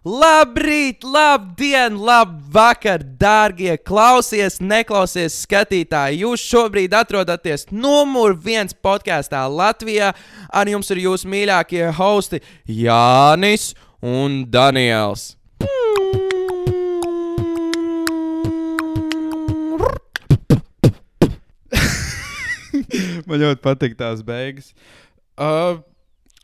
Labrīt, labdien, labvakar, dārgie klausies, neklausies skatītāji. Jūs šobrīd atrodaties numur viens podkāstā Latvijā. Ar jums ir jūsu mīļākie hosti Jānis un Daniels. Man ļoti patīk tās beigas. Uh,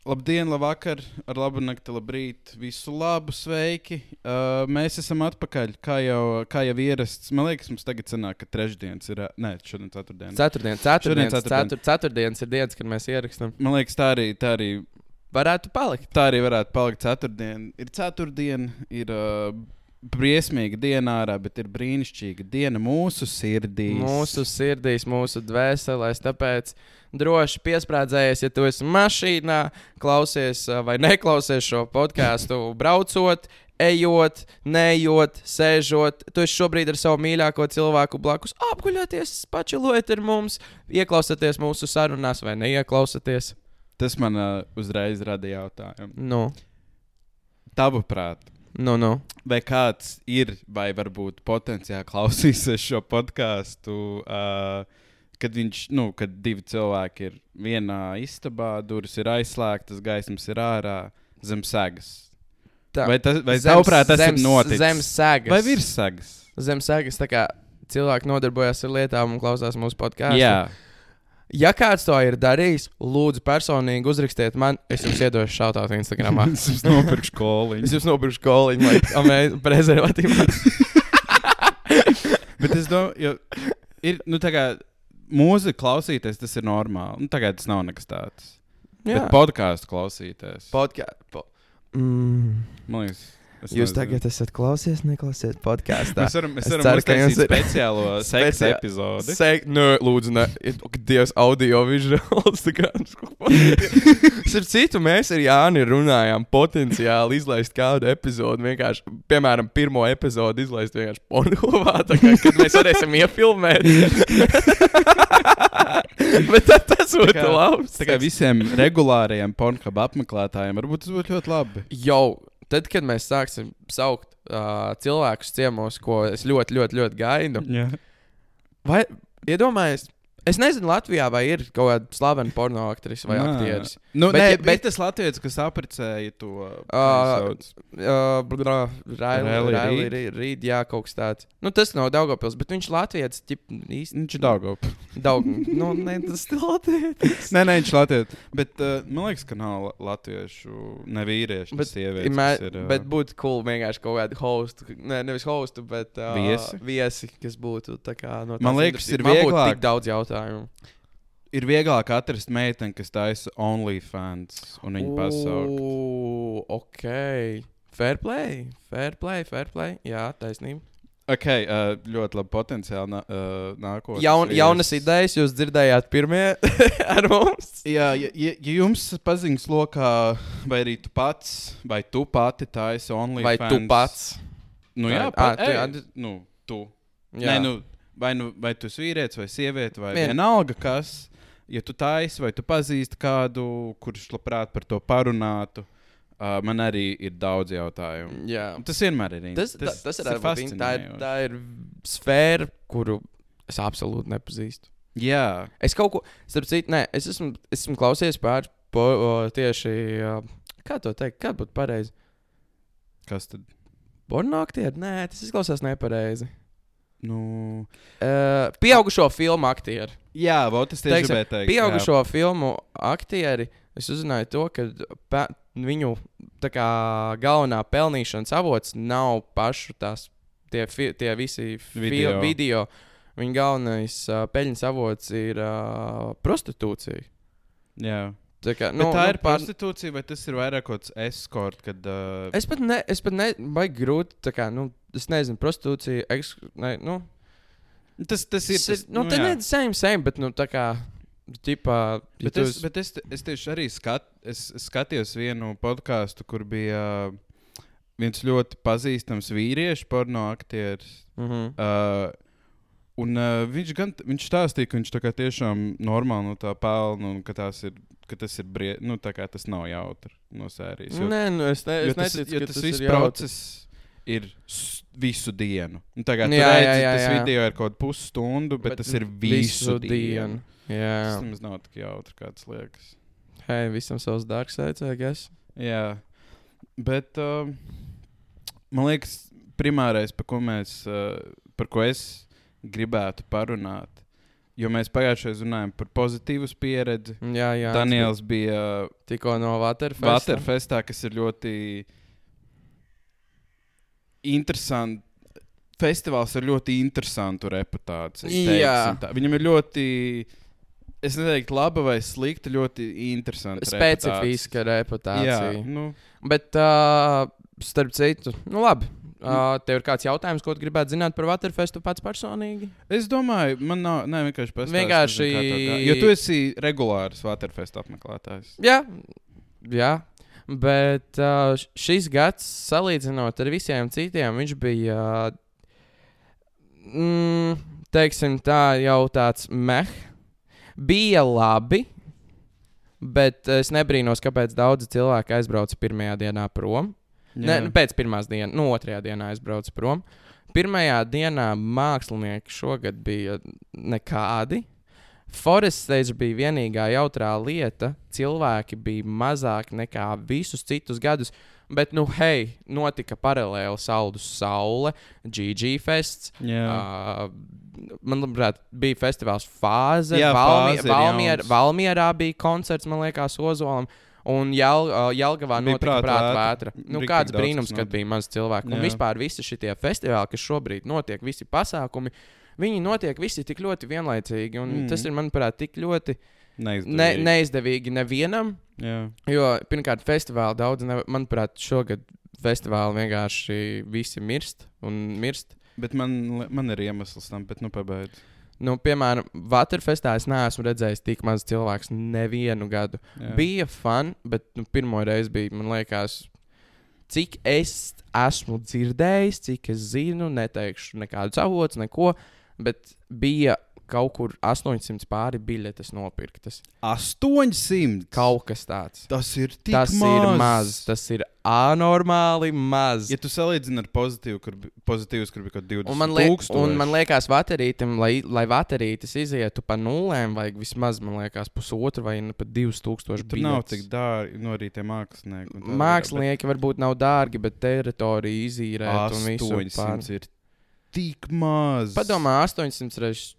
labdien, labvakar, ar labu nakti, labrīt, visu labu, sveiki. Uh, mēs esam atpakaļ, kā jau, kā jau ierasts. Man liekas, mums tagad sanāk, ka trešdienas ir. Nē, šodien ceturtdiena. Ceturtdien, Šodien ceturtdien, ceturtdien. cetur, ceturtdienas ir dienas, kad mēs ierakstām. Man liekas, tā arī, tā arī, Varētu palikt. tā arī varētu palikt ceturtdiena. Ir ceturtdiena, ir uh, briesmīga diena ārā, bet ir brīnišķīga diena mūsu sirdīs. Mūsu sirdīs, mūsu dvēselēs. Tāpēc droši piesprādzējies, ja tu esi mašīnā, klausies ā, vai neklausies šo podkāstu, braucot, ejot, neejot, sēžot. Tu esi šobrīd ar savu mīļāko cilvēku blakus, apguļoties, pačilojot ar mums, ieklausieties mūsu sarunās vai neieklausieties. Tas man uh, uzreiz rada jautājumu. Nu, Tavuprāt, nu, nu. vai kāds ir, vai varbūt potenciāli klausīsies šo podkāstu, uh, kad viņš, nu, kad divi cilvēki ir vienā istabā, durvis ir aizslēgtas, gaismas ir ārā, zem segas. Tā. Vai tas, vai Zems- tavuprāt, tas zems- ir noticis? Zem sēgas. vai virs segas? Zem sēgas. Tā kā cilvēki nodarbojas ar lietām un klausās mūsu podkāstu. Ja kāds to ir darījis, lūdzu, personīgi uzrakstiet man. Es jums iedošu šautautu Instagram. es jums nopirkšu koliņu. es jums nopirkšu koliņu, lai amē prezervatīvā. Bet es domāju, jo ir, nu, tā kā mūzika klausīties, tas ir normāli. Nu, tagad tas nav nekas tāds. Jā, Bet podkāstu klausīties. podkāstu. Po mm. Man liekas, es Jūs nezinu. tagad esat klausies, neklausiet podkāstā. Mēs varam, mēs Es varam ceru, ka jums ir- speciālo seksa epizodi. Sek, nē, lūdzu, Ak, Dievs, audio vizuāls. Ar citu mēs ar Jāni runājām potenciāli izlaist kādu epizodi. Vienkārši, piemēram, pirmo epizodi izlaist vienkārši pornogrāfā, kad mēs varēsim iefilmēt. Bet tā, tas būtu kā- labs. Tā kā visiem regulāriem pornogrāfiju apmeklētājiem varbūt tas būtu ļoti labi. Jau tad, kad mēs sāksim saukt uh, cilvēkus ciemos, ko es ļoti, ļoti, ļoti gaidu, Jā. vai iedomājieties, es nezinu, Latvijā vai ir kaut kāda slavena porno aktrise vai aktieris. Nu, Bet, bet, nē, ja- bet tas Latvijas, kas aprecēja to Reid? ir Rīd, jā, kaut kas tāds. Nu, tas nav Daugopils, bet viņš Latvijas īsti viņš ir Daugavs. Daug, nu, ne, tas ir Latvijas. Nē, nē, viņš ir Latvijas. Bet uh, man liekas, ka nav la- latviešu, ne vīriešu, Bet ir, uh, bet būtu cool vienkārši kaut kādu hostu, ne, nevis hostu, bet uh, Viesi? viesi, kas būtu tā kā no Man tās liekas, ir Man vieglāk- tik daudz jautājumu. Ir vieglāk atrast meiteni, kas taisa OnlyFans un viņu pasaukt. Ū, Ok. Fair play, fair play, fair play. Jā, taisnība. Ok, uh, ļoti labi potenciāli nā, uh, nākotnē. Jaun, jaunas idejas jūs dzirdējāt pirmie ar mums. Jā, ja, ja, ja jums paziņas lokā, vai arī tu pats, vai tu pati taisi OnlyFans. Vai tu pats? Nu, jā, Ā, pat, tu- ej, ā, nu, tu. Jā. Nē, nu, vai, nu, vai tu esi vīrietis vai sieviete, vai Vien- vienalga kas. Ja tu taisi, vai tu pazīsti kādu, kurš labprāt par to parunātu, uh, man arī ir daudz jautājumu. Jā. Tas vienmēr ir Tas, tas, tas, ir, tas, ir, tā, ir, fascinējoši. tā ir sfēra, kuru es absolūti nepazīstu. Jā, Es kaut ko, starp citu, nē, es esmu, es esmu klausies pār po, o, tieši, ā, kā to teikt, kā būtu pareizi. kas tad? Porno aktieri? Nē, tas izklausās nepareizi. Nu, Uh, pieaugušo filmu aktieri. jā, vēl tas tieši gribēju teikt. Pieaugušo filmu aktieri. Es uzzināju to, ka viņu tā kā, galvenā pelnīšanas avots nav pašu tās tie, fi, tie visi Video. video. Viņa galvenais uh, peļņas avots ir uh, prostitūcija. Jā. Tā, kā, Nu, nu, tā nu, ir prostitūcija, vai tas ir vairāk kaut kāds eskorts, kad. Uh, Es pat ne, es pat ne, vai grūti, tā kā, nu, es nezinu, prostitūcija, eks, ne, nu, tas, tas ir. tas ir, Tas, nu, tā ne, same, same, bet, nu, tā kā, tipā, ja Bet es, esi- bet es, es tieši arī skat, es, skatījos vienu podkāstu, kur bija uh, viens ļoti pazīstams vīriešu porno aktieris. Mhm. Uh, un uh, viņš gan viņš stāstīja, ka viņš tā kā tiešām normāli no tā pelna un ka tās ir ka tas ir brie... nu, tas nav jautri no sērijas. Jo, Nē, nu es, ne, jo es tas, neticu, jo ka tas tas viss process ir visu dienu. Nu, tagad Jā, jā, jā, redzi, jā, tas jā. video ir kaut kāda pusstundu, bet, bet tas ir visu, visu dienu. Tas Jā, nemaz nav tik jautri, kā tas liekas. hei, visam savs I guess. Jā, bet uh, man liekas, primārais, par ko, mēs, uh, par ko es gribētu parunāt, jo mēs pagājušajā runājām par pozitīvu pieredzi. Jā, jā. Daniels bija Tikko no Waterfest. Waterfestā, kas ir ļoti interesants. Festivāls ar ļoti interesantu reputāciju. Jā. tā. Viņam ir ļoti, es neteiktu, laba vai slikta, ļoti interesanta. Specifiska reputācija. Jā, nu, Bet, uh, starp citu, nu labi. Uh, tev ir kāds jautājums, ko tu gribētu zināt par Waterfestu pats personīgi? es domāju, man nav, ne, vienkārši pastāst, Vienkārši- Jo tu esi regulārs Waterfest apmeklētājs. Jā, jā. Bet uh, šis gads, salīdzinot ar visiem citiem, viņš bija, uh, mm, teiksim, tā jau tāds meh. Bija labi, bet es nebrīnos, kāpēc daudzi cilvēki aizbrauca pirmajā dienā prom. Ne, nu, pēc pirmās dienas, nu, otrajā dienā aizbraucu prom. Pirmajā dienā mākslinieki šogad bija nekādi. Forest Stage bija vienīgā jautrā lieta. Cilvēki bija mazāk nekā visus citus gadus. Bet, nu, hei, notika paralēli Saldus Saule, GG Fests. Jā. Uh, man liekas, bija festivāls fāze. Jā, Valmi Fāze Valmier. Valmierā bija koncerts, man liekas, Ozolam. Un Jel, uh, Jelgavā Bija notika prāta vētra. Nu, kāds brīnums, kad notika. bija maz cilvēku. Un Jā. vispār visi šie festivāli, kas šobrīd notiek, visi pasākumi, viņi notiek visi tik ļoti vienlaicīgi. Un Mm. tas ir, manuprāt, tik ļoti ne, Neizdevīgi. neizdevīgi nevienam. Jā. Jo, pirmkārt, festivāli daudz, ne, manuprāt, šogad festivāli vienkārši visi mirst un mirst. Bet man, man ir iemesls tam, bet nu pabeidz. Nu, piemēram, Waterfestā es neesmu redzējis tik maz cilvēku nevienu gadu. Jā. Bija fun, bet nu, pirmo reizi bija, man liekas, cik es esmu dzirdējis, cik es zinu, neteikšu nekādus avotus, neko, bet bija kaut kur 800 pāri biļetes nopirktas. 800! Kaut kas tāds. Tas ir tik Tas maz. ir maz, tas ir anormāli maz. Ja tu salīdzini ar pozitīvu, kur, pozitīvus, kur bija kaut 20 Un man, liek, un man liekas, vaterītam, lai, lai vaterītis izietu pa nulēm, vajag vismaz, man liekas, pusotru vai nu pat divus tūkstošus Tur nav tik dārgi no rīta mākslinieki. un tā Mākslinieki varbūt nav dārgi, bet teritorija izīrēt vairāk, un bet pār. 800 ir tik maz. Padomā, 800 reizes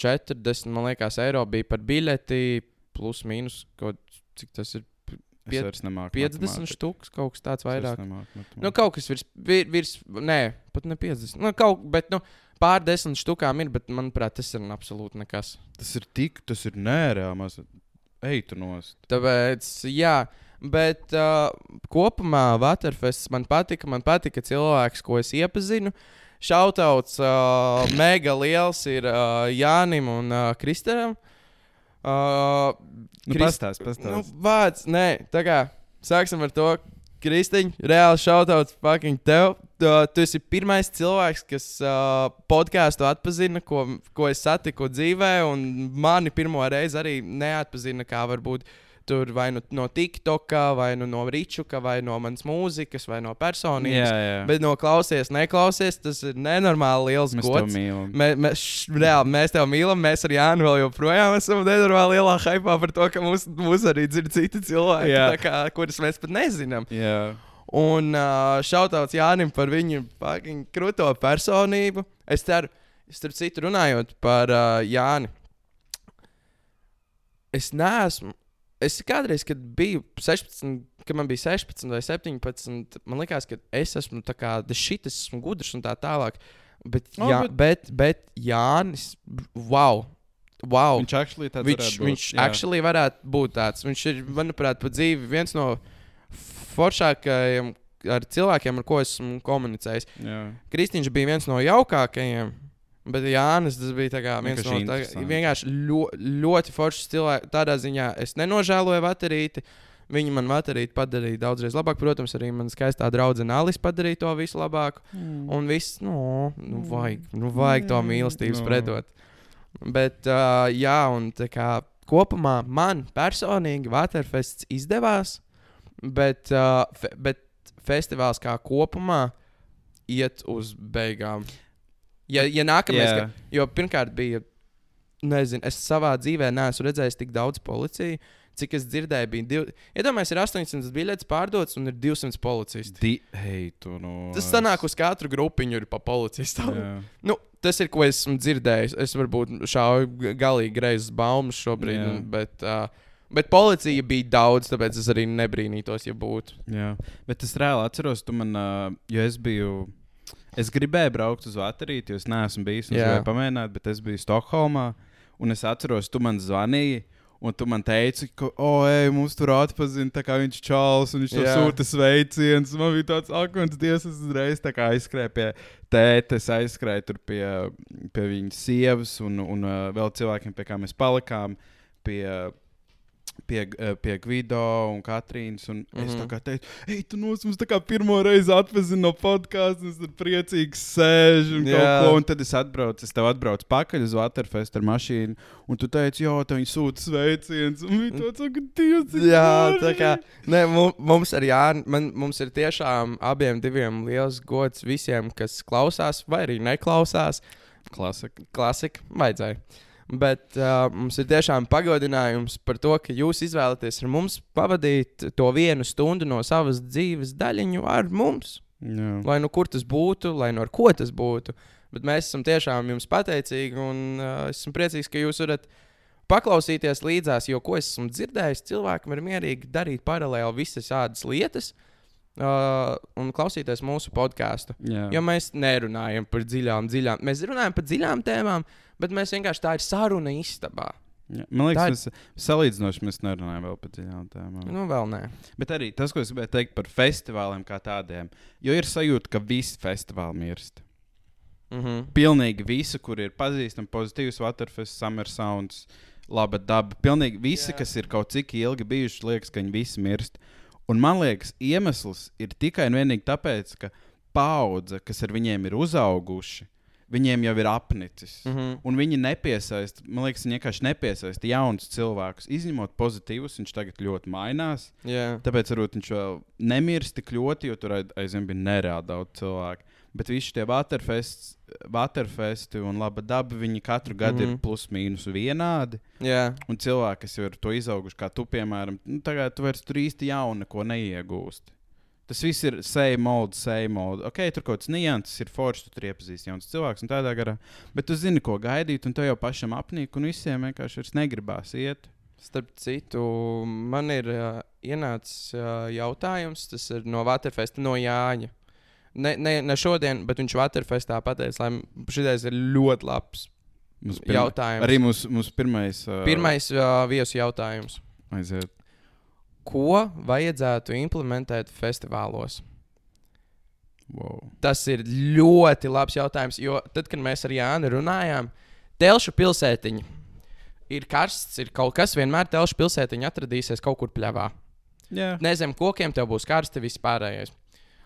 40, man liekas, eiro bija par biļeti, plus mīnus, kaut cik tas ir piet- vairs nemāku 50 matemātiku. štuks, kaut kas tāds vairāk. Nu, kaut kas virs, vir, virs nē, pat ne 50. Nu, kaut, bet, nu, pār desmit štukām ir, bet, manuprāt, tas ir absolūti nekas. Tas ir tik, tas ir nereāli maz. Ej, tu nost. Tāpēc, jā, bet uh, kopumā Waterfest man patika. Man patika cilvēks, ko es iepazinu. Šautauts uh, mega liels ir uh, Jānim un uh, Kristēram. Uh, Nu, Krist- pastāst, pastāst. Nu, vārds, nē, tā kā sāksim ar to. Kristiņ, reāli šautauts fucking tev. Tu, tu esi pirmais cilvēks, kas uh, podkāstu atpazina, ko, ko es satiku dzīvē, un mani pirmo reizi arī neatpazina, kā varbūt tur vai nu no TikTok, vai nu no Ričuka, vai no manas mūzikas, vai no personības. jā, jā. Bet no klausies, neklausies, tas ir nenormāli liels Mēs gods. Mē, mēs, š- reāli, mēs tevi mīlam, mēs ar Jānu vēl joprojām esam nenormāli lielā hypā par to, ka mūs, mūs arī dzird citi cilvēki, Jā. kā, kurus mēs pat nezinām. Jā. Un uh, šautauts Jānim par viņu krūto personību. Es ceru, starp citu, runājot par uh, Jāni. Es neesmu. Es kādreiz, kad biju 16, kad man bija 16 vai 17, man liekas, ka es esmu tā kā šis, esmu gudrs un tā tālāk. Bet, O, jā, bet- bet... Bet, Jānis, wow! wow. Viņš actually tāds Viņš, varētu būt, viņš jā. actually varētu būt tāds. Viņš ir, manuprāt, pa dzīvi viens no foršākajiem ar cilvēkiem, ar ko esmu komunicējis. Jā. Kristīns bija viens no jaukākajiem. Bet Jānis tas bija kā viens no tādiem vienkārši ļo, ļoti foršs cilvēks. Tādā ziņā es nenožēloju vaterīti. Viņi man vaterīti padarīja daudzreiz labāk. Protams, arī man skaistā draudzene Alis padarīja to visu labāk. Mm. Un viss, nu, nu vajag, nu, vajag to Mm, mīlestības nu. predot. Bet, uh, jā, un tā kā kopumā man personīgi Waterfests izdevās, bet, uh, fe, bet festivāls kā kopumā iet uz beigām. Ja, ja nākamais, Jā. ka, jo pirmkārt bija, nezinu, es savā dzīvē neesmu redzējis tik daudz policiju. Cik es dzirdēju, bija divi. Iedomājieties, ir 800 biļetes pārdotas un ir 200 policisti. Di hei, tu no. Tas sanāk, uz katru grupiņu ir pa policistam. Jā. Nu, tas ir, ko esmu dzirdējis. Es varbūt g- galīgi greizes baumas šobrīd, un, bet, uh, bet policija bija daudz, tāpēc es arī nebrīnītos, ja būtu. Jā, bet es reāli atceros, tu man, uh, jo es biju. Es gribēju braukt uz Vatarīti, jo es neesmu bijis. Es gribēju pamēģināt, bet es biju Stokholmā. Un es atceros, tu man zvanīji. Un tu man teici, ka, oh, ej, mums tur atpazina, tā kā viņš ir čāls un viņš to sūta sveicienus. Man bija tāds akmens, dievs, es uzreiz aizskrēju pie tētes, aizskrēju tur pie, pie viņas sievas un, un uh, vēl cilvēkiem, pie kā mēs palikām. Pie, Pie, uh, pie Gvido un Katrīnas. Un mm -hmm. Es tā Mhm. kā teicu, ej, tu nos mums tā kā pirmo reizi atpazini no podkāstiem, es tur priecīgi sēžu un, Jā. kaut ko, un tad es atbraucu, es tev atbraucu pakaļ uz Waterfest ar mašīnu, un tu teici, jo, tā viņi sūta sveicienus, un viņi to saka, Dievs, Jā, forši!" tā kā mu- mums ar Jānu, man, mums ir tiešām abiem diviem liels gods visiem, kas klausās vai arī neklausās. Klasika. Klasika, vajadzēja. Bet uh, mums ir tiešām pagodinājums par to, ka jūs izvēlaties ar mums pavadīt to vienu stundu no savas dzīves daļiņu ar mums. Jā. Lai nu kur tas būtu, lai nu ar ko tas būtu. Bet mēs esam tiešām jums pateicīgi un uh, esmu priecīgs, ka jūs varat paklausīties līdzās, jo ko es esmu dzirdējis, cilvēkam ir mierīgi darīt paralēli visas tādas lietas uh, un klausīties mūsu podkāstu. Jo mēs nerunājam par dziļām, dziļām. Mēs runājam par dziļām tēmām, bet mēs vienkārši tā ir saruna istabā. Jā. Man Tā liekas, mēs salīdzinoši mēs nerunājam vēl par dziļām tēmām. Nu, vēl nē. Bet arī tas, ko es gribēju teikt par festivāliem kā tādiem, jo ir sajūta, ka visi festivāli mirst. Mhm. Pilnīgi visi, kur ir pazīstami, pozitīvs Waterfest, Summer Sounds, laba daba. Pilnīgi visi, Jā. kas ir kaut cik ilgi bijuši, liekas, ka viņi visi mirst. Un man liekas, iemesls ir tikai un vienīgi tāpēc, ka paudze, kas ar viņiem ir uzauguši, viņiem jau ir apnicis. Mhm. Un viņi nepiesaista, man liekas, viņi vienkārši nepiesaista jaunus cilvēkus. Izņemot pozitīvus, viņš tagad ļoti mainās. Jā. Tāpēc varbūt viņš vēl nemirst tik ļoti, jo tur aiz- aizvien bija nereāli daudz cilvēku. Bet visi šie Waterfests, Waterfesti un laba daba, viņi katru gadu mm -hmm. Mhm. ir plus mīnus vienādi. Jā. Un cilvēki, kas jau ir to izauguši, kā tu, piemēram, nu, tagad tu vairs tur īsti jaunu neko neiegūsti. Tas viss ir same mode, same mode. Ok, tur kaut kāds nianses ir forši, tu tur iepazīsti jauns cilvēks un tādā garā. Bet tu zini, ko gaidīt, un tev jau pašam apnīk, un visiem vienkārši vairs negribās iet. Starp citu, man ir uh, ienācis uh, jautājums, tas ir no Waterfesta, no Jāņa. Ne, ne, ne šodien, bet viņš Waterfestā pateica, lai šis ir ļoti labs Mums jautājums. Arī mūsu mūs pirmais. Uh, Pirmais uh, viesu jautājums. Aiziet. Ko vajadzētu implementēt festivālos? Wow. Tas ir ļoti labs jautājums, jo tad, kad mēs ar Jānu runājām, Telšu pilsētiņa ir karsts, ir kaut kas, vienmēr Telšu pilsētiņa atradīsies kaut kur pļavā. Jā. Nezem kokiem tev būs karsti, viss pārējais.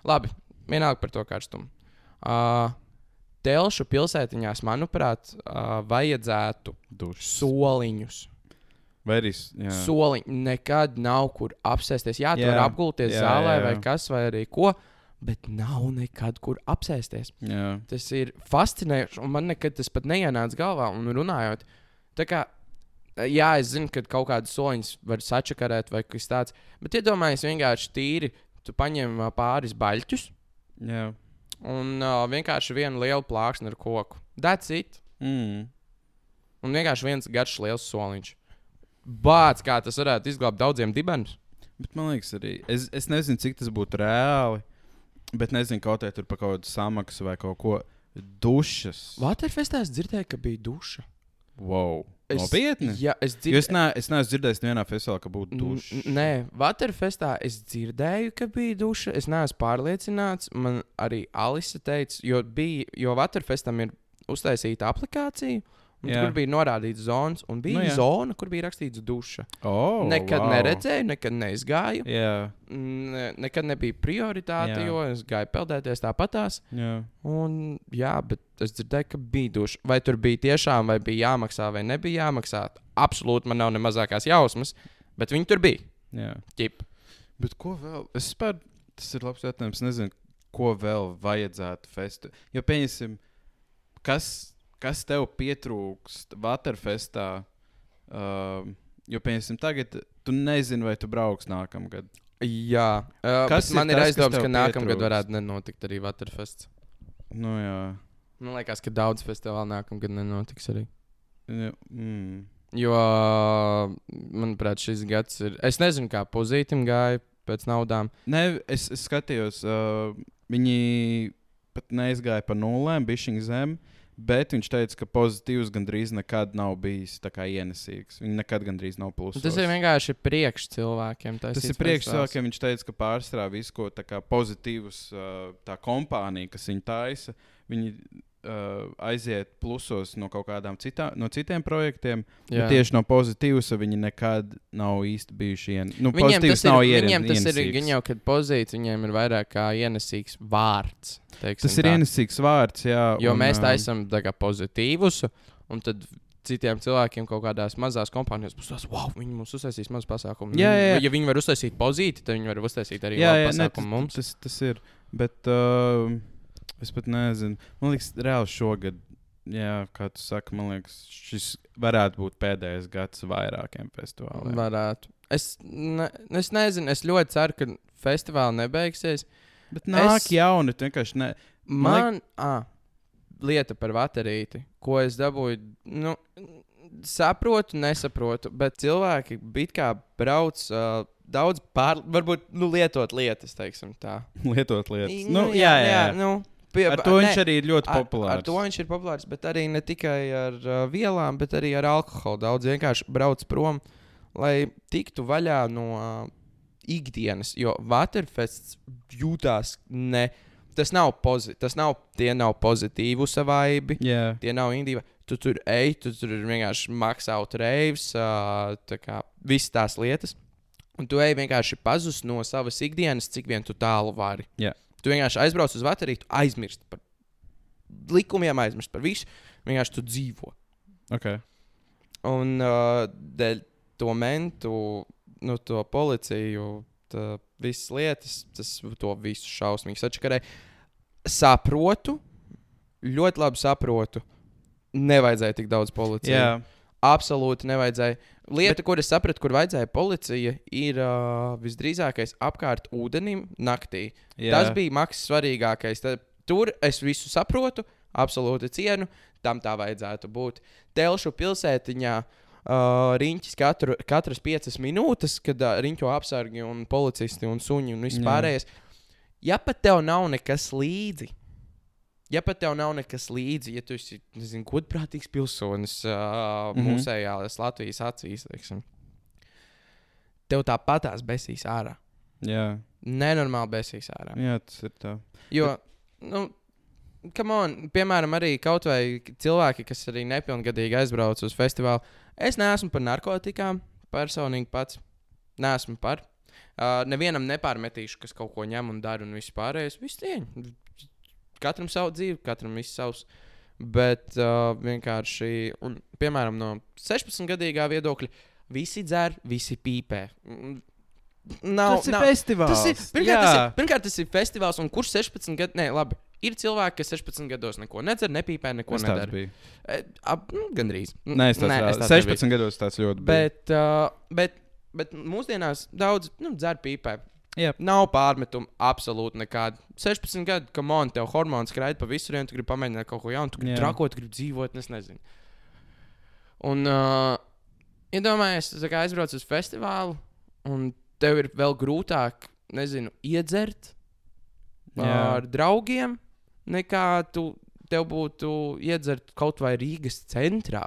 Labi, vienalga par to karstumu. Uh, Telšu pilsētiņās, manuprāt, uh, vajadzētu Dušas. soliņus. Vai arī. s- Jā. Soliņi nekad nav kur apsēsties. Jā, tu vari apgulties Jā, zālē jā, vai jā. kas, vai arī ko, bet nav nekad kur apsēsties. Jā. Tas ir fascinējoši, un man nekad tas pat neienāca galvā. Un runājot, tā kā, jā, es zinu, ka kaut kādas soliņas var sačakarēt vai kas tāds, bet iedomājieties vienkārši tīri, tu paņem pāris baļķus Jā. un uh, vienkārši vienu lielu plāksni ar koku. That's it. Mm. Un vienkārši viens garš liels soliņš. Bāc, kā tas varētu izglābt daudziem dibenus. Bet man liekas, arī. Es, es nezinu, cik tas būtu reāli. Bet nezinu, kaut kā tur par kaut kādu samaksu vai kaut ko. Dušas. Waterfestā es dzirdēju, ka bija duša. Wow. Es, Nopietni. Jā, es Jo es, dzirdēju. ne, es neesmu dzirdējis nevienā festivālā, ka būtu dušas. n- Nē, Waterfestā es dzirdēju, ka bija duša. Es neesmu pārliecināts. Man arī Alise teica, jo, bija, jo Waterfestam ir uztaisīta aplikācija, Jā. Tur bija norādīts zonas, un bija Nu, nu, jā. zona, kur bija rakstīts duša. Oh, nekad wow. neredzēju, nekad neizgāju. Ne, nekad nebija prioritāte, Jā. jo es gāju peldēties tāpatās. jā. Un, jā, bet es dzirdēju, ka bija duša. Vai tur bija tiešām, vai bija jāmaksā, vai nebija jāmaksā. Absolūti man nav ne mazākās jausmas, bet viņi tur bija. jā. Ķip. Bet ko vēl? Es spēju, tas ir labs jautājums. Es nezinu, ko vēl vajadzētu festā. Jo, pieņemsim, kas, kas tev pietrūkst Waterfestā? Uh, jo, pieņemsim, tagad tu nezini, vai tu brauks nākamgad. Jā, uh, Kas ir man ir kas aizdoms, ka nākamgad varētu nenotikt arī Waterfests. Nu, jā. Man liekas, ka daudz festivālu nākamgad nenotiks arī. jā. Mm. Jo, manuprāt, šis gads ir. Es nezinu, kā pozītam gāja pēc naudām. Nē, es, es skatījos, uh, viņi pat neizgāja pa nulēm, bija šī zem. Bet viņš teica, ka pozitīvs gandrīz nekad nav bijis ienesīgs. Viņi nekad gandrīz nav plusos. Tas ir vienkārši priekš cilvēkiem. Tas taisīts ir priekš cilvēkiem. Viņš teica, ka pārstrādā visu, ko tā pozitīvs tā kompānija, kas viņu taisa, viņi uh, aiziet plusos no kaut kādām citā, no citiem projektiem. Bet tieši no pozitīvas viņi nekad nav īsti bijuši. Ien... Nu, Viņiem tas ir, ien- viņiem tas ir, ienesīgs. viņi jau, kad pozīcija viņiem ir vairāk kā ienesīgs vārds. Tas ir tā. ienesīgs vārds, jā. Jo un, mēs taisām tā kā pozitīvus, un tad citiem cilvēkiem kaut kādās mazās kompānijās būs tas, wow, viņi mums uztaisīs mazu pasākumu. Jā, jā, jā. Ja viņi var uztaisīt pozīti, tad viņi var uztaisīt arī Jā, jā, ne, pasākumu tas, mums. tas, tas ir. Bet uh, es pat nezinu. Man liekas, reāli šogad, jā, kā tu saki, man liekas, šis varētu būt pēdējais gads vairākiem festivāliem. Varētu. Es, ne, es nezinu, es ļoti ceru, ka festivāli nebeigsies. Bet nāk Es- jauni, vienkārši ne. Man Man, ah, lieta par baterīti, ko es dabūju, nu, saprotu, nesaprotu, bet cilvēki it kā brauc uh, daudz pār, varbūt nu, lietot lietas, teiksim tā. lietot lietas. I- Nu, jā, jā, jā. nu, pie, Ar to ne, viņš arī ir ļoti ar- populārs. Ar to viņš ir populārs, bet arī ne tikai ar uh, vielām, bet arī ar alkoholu. Daudz vienkārši brauc prom, lai tiktu vaļā no uh, ikdienas, jo Waterfests jūtās ne. Tas nav, pozi tas nav, tie nav pozitīvi savaibi, Jā, tie nav indīvi. Tu tur ej, tu tur vienkārši maksāt reivs, uh, tā kā visas tās lietas. Un tu ej vienkārši pazust no savas ikdienas, cik vien tu tālu vari. Jā. Tu vienkārši aizbrauc uz bateriju, tu aizmirsti par likumiem, aizmirsti par visu. Vienkārši tu dzīvo. ok. Un uh, dēļ to mentu, nu, to policiju, tā, visas lietas, tas to visu šausmīgi sačakarē. Saprotu, ļoti labi saprotu. Nevajadzēja tik daudz policijas. Jā, Absolūti nevajadzēja. Lieta, Bet... kur es sapratu, kur vajadzēja policija, ir uh, visdrīzākais apkārt ūdenim naktī. jā. Tas bija maksas svarīgākais. Tad, tur es visu saprotu, absolūti cienu, tam tā vajadzētu būt. Telšu pilsētiņā uh, riņķis katru, katras piecas minūtes, kad uh, riņķo apsargi un policisti un suņi un viss Jā. pārējais. Ja pat tev nav nekas līdzi, ja pat tev nav nekas līdzi, ja tu esi nezinu, godprātīgs pilsonis uh, mm. -hmm. mūsējās Latvijas acīs, teiksim, tev tāpatās besīs ārā. jā. Nenormāli besīs ārā. jā, tas ir tā. Jo, nu, come on, piemēram, arī kaut vai cilvēki, kas arī nepilngadīgi aizbrauc uz festivālu. Es neesmu par narkotikām, personīgi pats. Neesmu par. Uh, nevienam nepārmetīšu, kas kaut ko ņem un dara, un viss pārējais. Viss cieņa. Katram savu dzīvi, katram viss savs. Bet uh, vienkārši, un, piemēram, no 16 gadīgā viedokļa, visi dzer, visi pīpē. Mm, Nav, tas ir nav, festivāls. Tas ir, pirmkārt, tas Jā. ir, pirmkārt, tas ir festivāls, un kurš 16 gadu, nē, labi. Ir cilvēki, kas 16 gados neko nedzer, nepīpē, neko Es nedara. biju. E, ap, nu, gandrīz. Nē, es tāds Nē, tāds nebiju. 16 gados tāds ļoti. Bet, uh, bet, bet mūsdienās daudz nu, dzer pīpē. Jā. Nav pārmetumu absolūti nekāda. 16 gadu, kam on, tev hormoni skraida pa visur, un tu gribi pamēģināt kaut ko jaunu, tu gribi trakot, tu gribi dzīvot, es nezinu. Un, uh, iedomājies, ja aizbrauc uz festivālu, un tev ir vēl grūtāk, nezinu, iedzert Jā. ar draugiem, nekā tu, tev būtu iedzert kaut vai Rīgas centrā.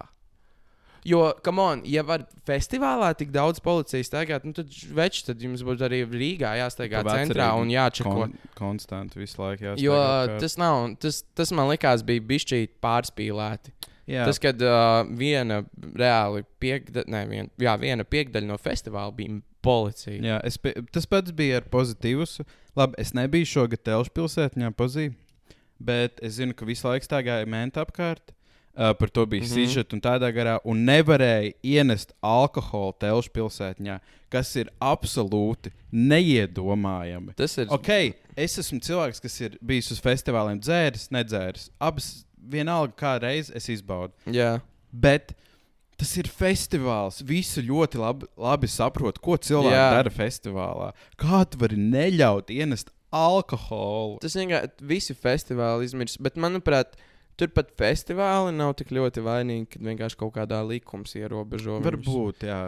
Jo, kam on, ja var festivālā tik daudz policijas staigāt, nu tad veči, tad jums būtu arī Rīgā jāstaigā Pa centrā un jāčeko. Kon konstanti visu laiku jāsaka. Jo tas nav, tas, tas man likās bija bišķīt pārspīlēti. Jā, Tas, kad uh, viena reāli piekdaļa, ne, vien, jā, viena piekdaļa no festivāla bija policija. jā es, tas pats bija ar pozitīvus. Labi, es nebiju šogad Telšu pilsētā, pozīcijā, bet es zinu, ka visu laiku stāvēja mēnta apkārt. Uh, par to bija mm. -hmm. sižets un tādā garā, un nevarēja ienest alkoholu Telšu pilsētā, kas ir absolūti neiedomājami. Tas ir. Ok, es esmu cilvēks, kas ir bijis uz festivāliem, dzēris, nedzēris. Abas vienalga, kā reiz es izbaudu. Jā, Bet tas ir festivāls. Visi ļoti labi, labi saprot, ko cilvēki Jā. dara festivālā. Kā tu vari neļaut ienest alkoholu? tas vienkārši visi festivāli izmirst. Bet, manuprāt, turpat festivāli nav tik ļoti vainīgi, kad vienkārši kaut kādā likums ierobežo. viņus. Varbūt, jā.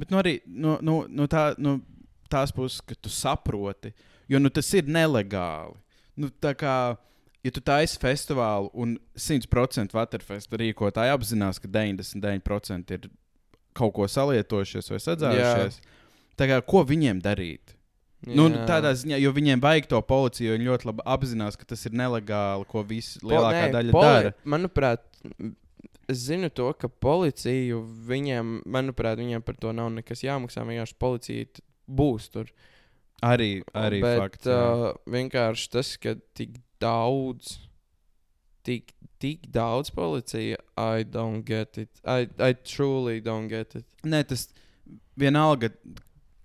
Bet nu, arī no, no, no, tā, no tās puses, ka tu saproti, jo nu, tas ir nelegāli. Nu, tā kā, ja tu taisi festivālu un 100% Waterfesta rīkotāji apzinās, ka 99% ir kaut ko salietojušies vai sadzērušies, tā kā, ko viņiem darīt? Nu, Jā. tādā ziņā, jo viņiem vajag to policiju, viņi ļoti labi apzinās, ka tas ir nelegāli, ko visi Po- lielākā nē, daļa poli- dara. Manuprāt, es zinu to, ka policiju viņiem, manuprāt, viņiem par to nav nekas jāmaksā. Vienkārši policija būs tur. Arī, arī Bet fakts. uh, vienkārši tas, ka tik daudz, tik, tik daudz policija, I don't get it. I, I truly don't get it. Nē, tas vienalga,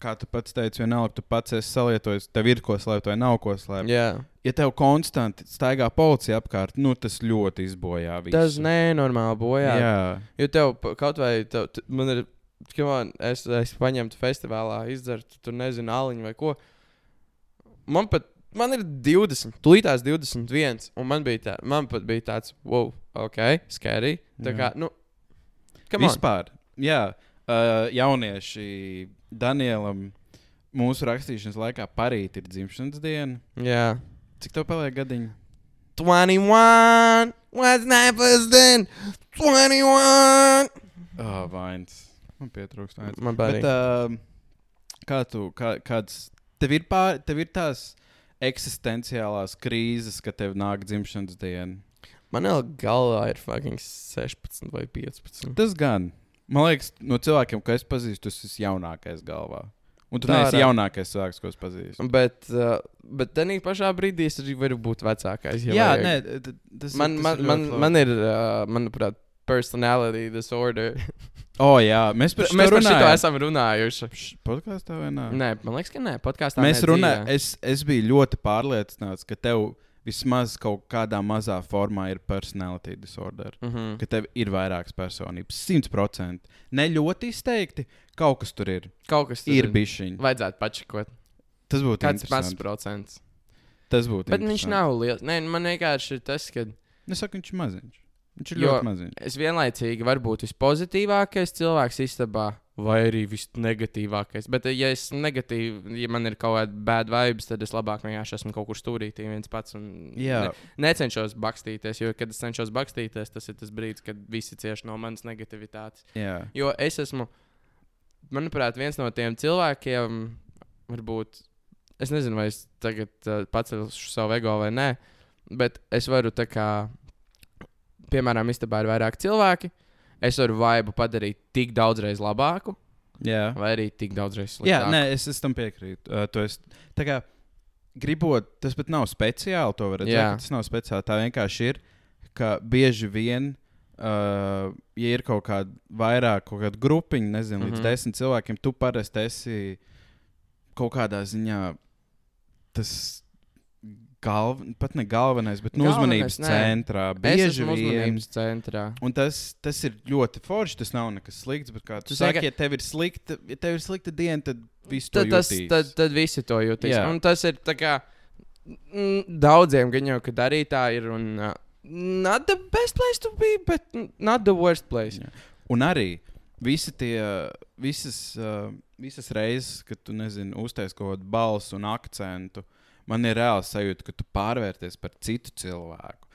kā tu pats teici, vienalga, tu pats esi salietojis, tev ir ko slēpt vai nav ko slēpt. Jā, Ja tev konstanti staigā policija apkārt, nu tas ļoti izbojā visu. tas nenormāli bojā. Jā, Jo tev kaut vai tev, man ir, come on, es, es paņemtu festivālā, izdzertu, tur nezinu, aliņu vai ko. Man pat, man ir 20, tūlītās 21, un man bija, tā, man pat bija tāds, wow, ok, scary. Tā Jā. kā, nu, come on. vispār. Jā, uh, jaunieši Danielam mūsu rakstīšanas laikā parīt ir dzimšanas diena. Jā. Cik tev paliek gadiņi? 21, what's nine plus 10? 21. Oh, vainas. Man pietrūkst vainas. Man Bet, uh, kā tu, kā, kāds, tev ir, pār, tev ir tās eksistenciālās krīzes, kad tev nāk dzimšanas diena? Man vēl galvā ir fucking 16 vai 15. Tas gan. Man liekas, no cilvēkiem, ko es pazīstu, tas ir jaunākais galvā. Un tu neesi ir. jaunākais cilvēks, ko es pazīstu. Bet, uh, bet tā pašā brīdī es arī varu būt vecākais. Ja Jā, vajag. nē, tas man, tas man, ir man, man ir, uh, manuprāt, personality disorder. O, jā, mēs par Mēs par runājām. esam runājuši. Podkāstā vai nē? Nē, man liekas, ka nē, podkāstā Mēs dzīvē. es, es biju ļoti pārliecināts, ka tev vismaz kaut kādā mazā formā ir personality disorder. Mhm. Ka tev ir vairākas personības. Simt procenti. Ne ļoti izteikti. Kaut kas tur ir. Kaut kas tur Ir bišķiņi. Vajadzētu pačakot. Tas būtu Kāds mazs procents. Tas būtu. Bet viņš nav liels. Nē, man vienkārši ir tas, ka Es saku, viņš ir maziņš. Viņš ir Jo- ļoti maziņš. es vienlaicīgi varu būt vispozitīvākais cilvēks istabā. Vai arī visnegatīvākais. Bet, ja es negatīvi, ja man ir kaut kāda bad vibes, tad es labāk vienkārši esmu kaut kur stūrītī viens pats. Ne, necenšos bakstīties, jo, kad es cenšos bakstīties, tas ir tas brīdis, kad visi cieš no manas negativitātes. Jā. Jo es esmu, manuprāt, viens no tiem cilvēkiem, varbūt, es nezinu, vai es tagad uh, pacelšu savu ego vai nē, bet es varu tā kā, piemēram, istabā ir vairāk cilvēki. Es varu vaibu padarīt tik daudzreiz labāku, Jā. vai arī tik daudzreiz Jā, sliktāku. nē, es, es tam piekrītu. Uh, tu esi, tā kā gribot, tas pat nav speciāli. To var redzēt, Jā. tas nav speciāli. Tā vienkārši ir, ka bieži vien, uh, ja ir kaut kāda vairāk, kaut kāda grupiņa, nezinu, līdz Mhm. mm -hmm. desmit cilvēkiem, tu parasti esi kaut kādā ziņā tas. Galv, pat ne galvenais, bet nu, Galvenais, uzmanības nē. centrā. Bieži vien uzmanības centrā. Un tas, tas ir ļoti forši. Tas nav nekas slikts. Bet, kā tu Tu saki, ja tev ir slikta, ja tev ir slikta diena, tad viss Tad, tas, jutīs. tad, tad visi to jutīs. Jā. Un tas ir kā mm, daudziem gan jau, ka arī tā ir. Un, uh, not the best place to be, but not the worst place. Jā. Un arī visi tie, visas, uh, visas reizes, kad tu nezini, uztais kaut kādu balsu un akcentu, man ir reāls sajūta, ka tu pārvērties par citu cilvēku.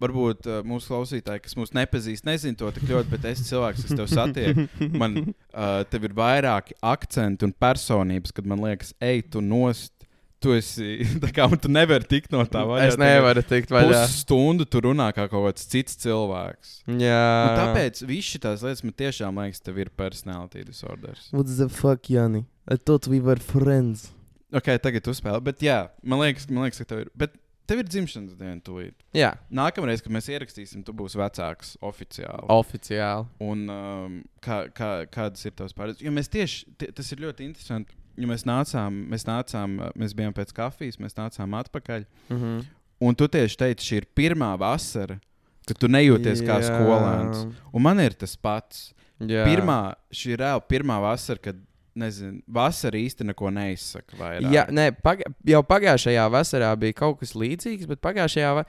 Varbūt uh, mūsu klausītāji, kas mūs nepazīst, nezina to tik ļoti, bet es cilvēks, kas tev satieku, man uh, tev ir vairāki akcenti un personības, kad man liekas, ej, tu nost. tu esi. Tā kā tu nevari tikt no tā vaļā. Es nevaru tikt vaļā. Pusstundu tu runā kā kaut kāds cits cilvēks. Jā, Un tāpēc visas šīs lietas man tiešām liekas, tev ir personality disorders. What the fuck, Jani? I thought we were friends. Ok, tagad uzspēlē. Bet jā, man liekas, man liekas, ka tev ir. Bet tev ir dzimšanas diena tūlīt. Jā, Nākamreiz, kad mēs ierakstīsim, tu būsi vecāks oficiāli. oficiāli. Un um, kā, kā, kādas ir tavas pārdomas? Jo mēs tieši tie, tas ir ļoti interesanti. Jo mēs nācām, mēs nācām, uh, mēs bijām pēc kafijas, mēs nācām atpakaļ. Mhm. Un tu tieši teici, šī ir pirmā vasara, kad tu nejūties kā Jā. skolēns. Un man ir tas pats. Jā. Pirmā, šī ir reāli pirmā vasara, kad, nezinu, vasara īsti neko neizsaka. Vairāk. Jā, nē, paga jau pagājušajā vasarā bija kaut kas līdzīgs, bet pagājušajā, va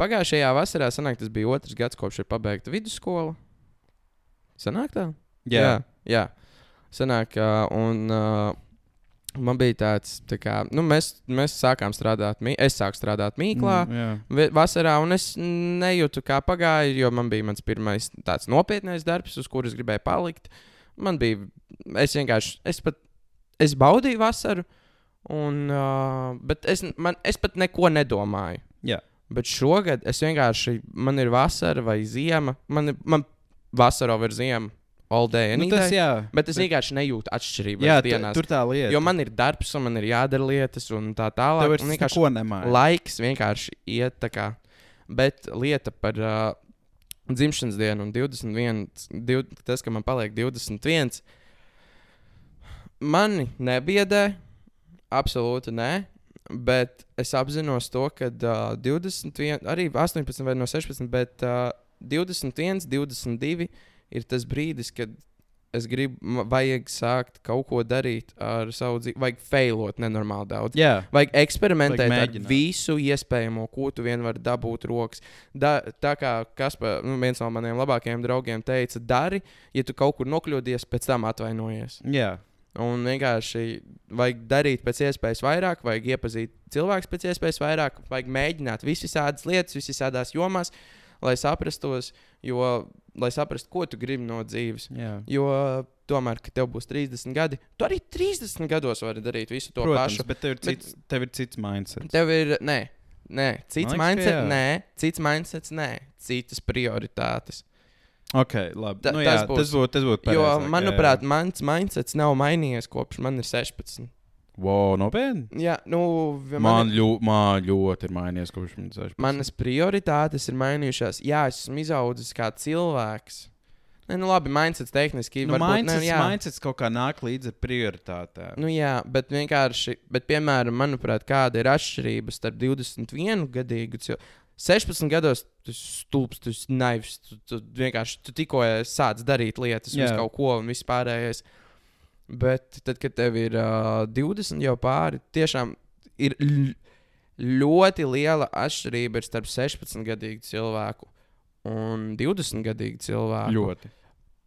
pagājušajā vasarā sanāk, tas bija otrs gads, kopš ir pabeigta vidusskola. Sanāk tā? jā. jā. jā. Sanāk, uh, un uh, man bija tāds, tā kā, nu, mēs, mēs sākām strādāt, es sāku strādāt Mīklā. Mm, Vasarā, un es nejūtu, kā pagāja, jo man bija mans pirmais tāds nopietnais darbs, uz kuras gribēju palikt. Man bija, es vienkārši, es pat, es baudīju vasaru, un, uh, bet es, man, es pat neko nedomāju. Jā. Bet šogad es vienkārši, man ir vasara vai ziema, man, ir- man vasara ir ziema, day, Nu, tas day. jā. Bet es vienkārši nejūtu atšķirību. Jā, dienās, tur tā lieta. jo man ir darbs, un man ir jādara lietas, un tā tālāk. Ir vienkārši neko nemāja. laiks vienkārši iet tā kā. Bet lieta par uh, dzimšanas dienu un 21, div, tas, ka man paliek 21, mani nebiedē, absolūti nē. Bet es apzinos to, ka uh, 21, arī 18 vai no 16, bet uh, 21, 22 ir tas brīdis, kad es gribu, vajag sākt kaut ko darīt ar savu dzīvi, vajag failot nenormāli daudz. Jā. Vajag eksperimentēt Vajag ar visu iespējamo, ko tu vien vari dabūt rokas. Da, tā kā Kaspar, nu, viens no maniem labākajiem draugiem teica, dari, ja tu kaut kur nokļūdies, pēc tam atvainojies. Jā. Un vienkārši vajag darīt pēc iespējas vairāk, vajag iepazīt cilvēku pēc iespējas vairāk, vajag mēģināt visas lietas, visās jomās, lai saprastos, jo, lai saprastu, ko tu gribi no dzīves. Jā. Jo tomēr, kad tev būs 30 gadi, tu arī 30 gados vari darīt visu to Protams, pašu. bet tev ir Bet- cits, tev ir cits mindset. Tev ir, nē, nē cits liekas, ka mindset, jā. nē, cits mindset, nē, citas prioritātes. Ok, labi. Ta- nu, tas jā, būs- tas būtu. Tas Jo, pareizāk, jā, manuprāt, jā. mans mindsets nav mainījies kopš man ir 16. Wow, nopietni. Jā, nu, Man, man, ļo, man ļoti ir mainījies kopš man 16. manas prioritātes ir mainījušās. Jā, es esmu izaudzis kā cilvēks. Nē, nu labi, mindsets tehniski nu, varbūt, mindsets, ne, jā. mindsets kaut kā nāk līdzi ar prioritātēm. Nu, jā, bet vienkārši, bet, piemēram, manuprāt, kāda ir atšķirība starp 21 gadīgu cilvēku. 16 gados tu esi stulbs, tu esi naivs. Tu, tu vienkārši tu tikko sāc darīt lietas, Jā. uz kaut ko un viss pārējais. Bet tad, kad tev ir uh, 20 jau pāri, tiešām ir ļoti liela atšķirība ir starp 16 gadīgu cilvēku un 20 gadīgu cilvēku Ļoti.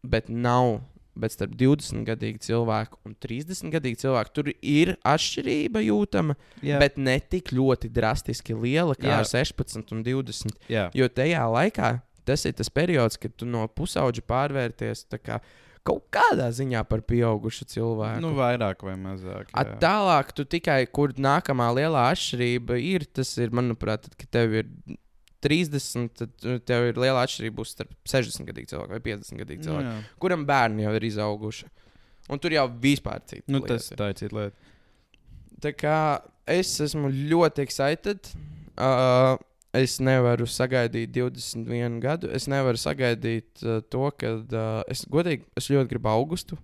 bet nav. Bet starp 20 gadīgu cilvēku un 30 gadīgu cilvēku tur ir atšķirība jūtama, Jā. bet ne tik ļoti drastiski liela kā Jā. ar 16 un 20. jā. Jo tajā laikā tas ir tas periods, kad tu no pusauģa pārvērties kā kaut kādā ziņā par pieaugušu cilvēku. Nu, vairāk vai mazāk. Jā. tālāk, tu tikai kur nākamā lielā atšķirība ir, tas ir, manuprāt, tad, kad tev ir 30, tad uh, tev ir liela atšķirība starp 60 gadīgu cilvēku vai 50 gadīgu Nu, cilvēku jā. kuram bērni jau ir izauguši. Un tur jau vispār cita. Nu, lieta. tas tā ir cita lieta. Tā kā es esmu ļoti excited. Uh, es nevaru sagaidīt 21 gadu. Es nevaru sagaidīt uh, to, ka uh, es godīgi, es ļoti gribu augustu.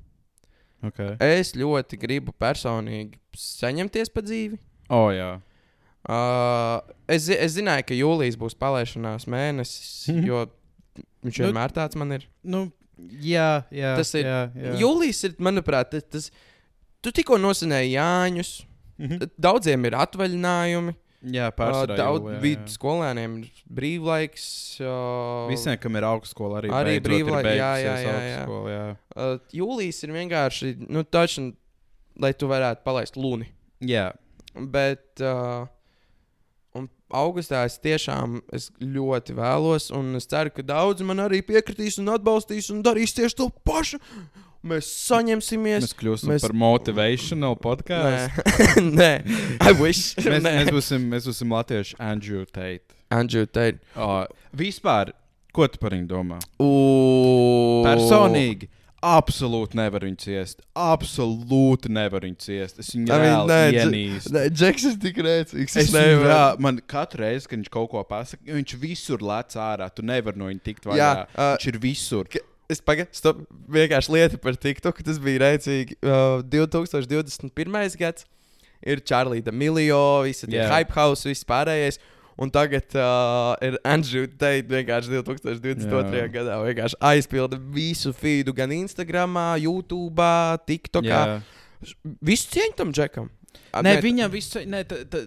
Okay. Es ļoti gribu personīgi saņemties pa dzīvi. O, jā. Uh, es, es zināju, ka jūlijas būs palaišanās mēnesis, Mhm. jo viņš Nu, vienmēr tāds man ir. Nu, jā, jā. Tas ir- Jā, jā. Jūlijas ir, manuprāt, tas. tas tu tikko nosinēji Jāņus. Mhm. Daudziem ir atvaļinājumi. Jā, Uh, pārsvarā. Daudz jūlijā, bija jā. skolēniem ir brīvlaiks. Uh, Visiem, kam ir augstskola, arī, Arī beidzot ir brīvlaik- jā, jā, jā, jā. augstskola, jā. uh, jūlijas ir vienkārši, nu, taču, lai tu varētu palaist luni. Jā, Bet, uh, Un augustā es tiešām es ļoti vēlos, un es ceru, ka daudzi man arī piekritīs un atbalstīs un darīs tieši to pašu. Mēs saņemsimies. Mēs kļūsim mēs- par motivational podkāstu. Nē, nē, I wish. Mēs, Nē. mēs, būsim, mēs būsim latvieši Andrew Tate. Andrew Tate. O, vispār, ko tu par viņu domā? U... Personīgi. Absolūti nevar viņu ciest. Absolūti nevar viņu ciest. Es viņu. Nē, Džeks ir tik rēcīgs. Es viņu reāli, man katru reizi, kad viņš kaut ko pasakā, viņš visur lec ārā. Tu nevari no viņa tikt vaļā. Jā, ā, viņš ir visur. Es pagaidu, vienkārši lieta par TikTok, tas bija rēcīgi. Uh, 2021. gads ir Čārlīda Miljo, visi tie Jā. yeah. hype house, viss pārējais. Un tagad uh, ir Andrew Tate vienkārši 2022. Jā. gadā vienkārši aizpilda visu feedu gan Instagram, YouTube, TikTok. Visu cieņu tam džekam. A, Nē, viņam viss, ta,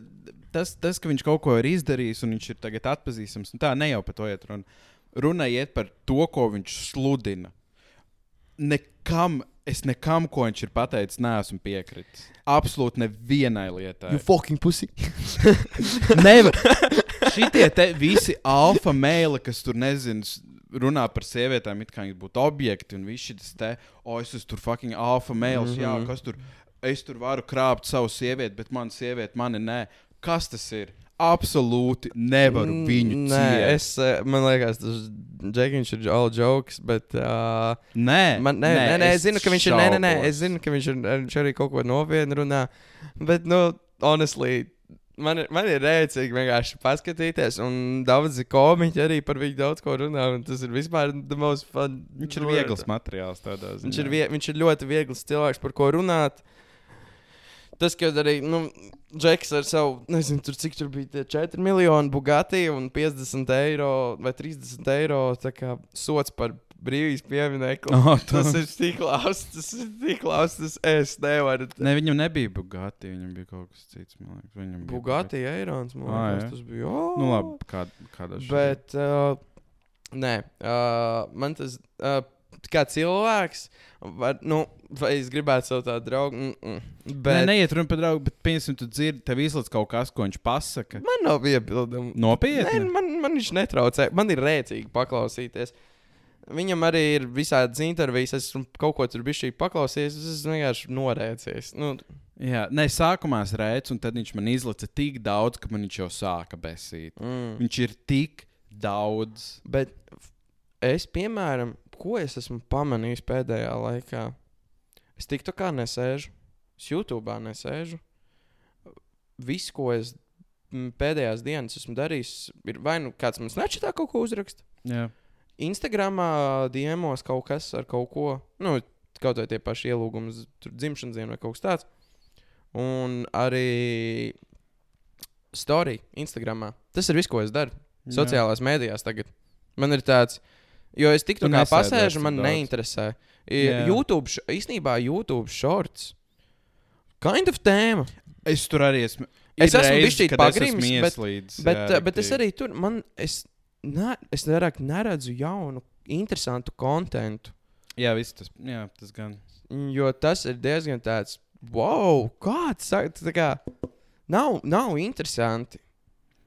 tas, tas, ka viņš kaut ko ir izdarījis un viņš ir tagad atpazīstams, un tā ne jau par to iet runa. Runa iet par to, ko viņš sludina. Nekam, es nekam, ko viņš ir pateicis, neesmu piekritis. Absolūti nevienai lietai. You fucking pussy. Nevar. Šitie te visi alfa mēli, kas tur nezinu, s- runā par sievietēm, it kā viņas būtu objekti, un viss šis te, o, es esmu tur fucking alfa mēls, mm -hmm. jā, Mhm. kas tur, es tur varu krāpt savu sievieti, bet mana sieviete mani nē. Kas tas ir? Absolūti nevaru viņu Nē, ciest. es, eh, man liekas, tas Džekiņš ir all jokes, bet. Uh, Nē, Man, nē, nē, nē, es zinu, ka viņš ir. Nē, nē, nē, es zinu, ka viņš, ir, viņš arī kaut ko nopietnu runā. Bet, nu, honestly, man, ir- man ir rēcīgi vienkārši paskatīties. Un daudzi komiķi arī par viņu daudz ko runā. un Tas ir vispār the most fun. Viņš ir viegls materiāls tādā ziņā. Viņš ir, vie, viņš ir ļoti viegls cilvēks, par ko runāt. Tas, ka arī nu, Džeks ar savu, nezinu, tur, cik tur bija tie 4 miljoni Bugatti un 50 eiro vai 30 eiro kā sots par brīvības pieminekli. Oh, Tas ir tik labs, tas ir tik labs, tas es nevaru. Ne, viņam nebija Bugatti, viņam bija kaut kas cits. Viņam bija Bugatti eirons, man Ah, liekas, jā. tas bija. Oh. Nu, labi, kā, kādā šī- Bet, uh, nē, uh, man tas, uh, kā cilvēks, var, nu, vai es gribētu savu tādu draugu, mm, mm, Nē, bet neiet runa par draugu, bet, piemēram, tu dzirdi, tev izlaiž kaut kas, ko viņš pasaka. man nav iebildumu. Nopietni. Nē, man, man viņš netraucē. Man ir rēcīgi paklausīties. Viņam arī ir visādas intervijas. Es kaut ko tur bijis paklausījies. Es vienkārši norēcies. Nu, Jā, nē, sākumā es rēcu, un tad viņš man izlaica tik daudz, ka man viņš jau sāka besīt. mm. Viņš ir tik daudz. Bet es, piemēram, ko es esmu pamanījis pēdējā laikā, es tik tā kā nesēžu, es YouTube nesēžu. Viss, ko es pēdējās dienas esmu darījis, ir vai nu kāds man snatčitā kaut ko uzrakst, Jā. Instagramā diemos kaut kas ar kaut ko, nu, kaut vai tie paši ielūgumi, tur dzimšanas dienu vai kaut kas tāds. Un arī story Instagramā. Tas ir viss, ko es daru. Sociālās mēdījās tagad. Man ir tāds, jo es tik Tu tā kā pasēžu, man daudz. neinteresē. Jā. YouTube, īstenībā YouTube shorts. Kind of tēma. Es tur arī esmu. Es esmu es esmu pagrims, bet- ieslīdis, Bet, jā, bet es riktīgi. arī tur, man, es, ne, es vairāk neredzu jaunu, interesantu kontentu. Jā, viss tas, jā, tas gan. Jo tas ir diezgan tāds, wow, kāds tā kā nav, nav interesanti.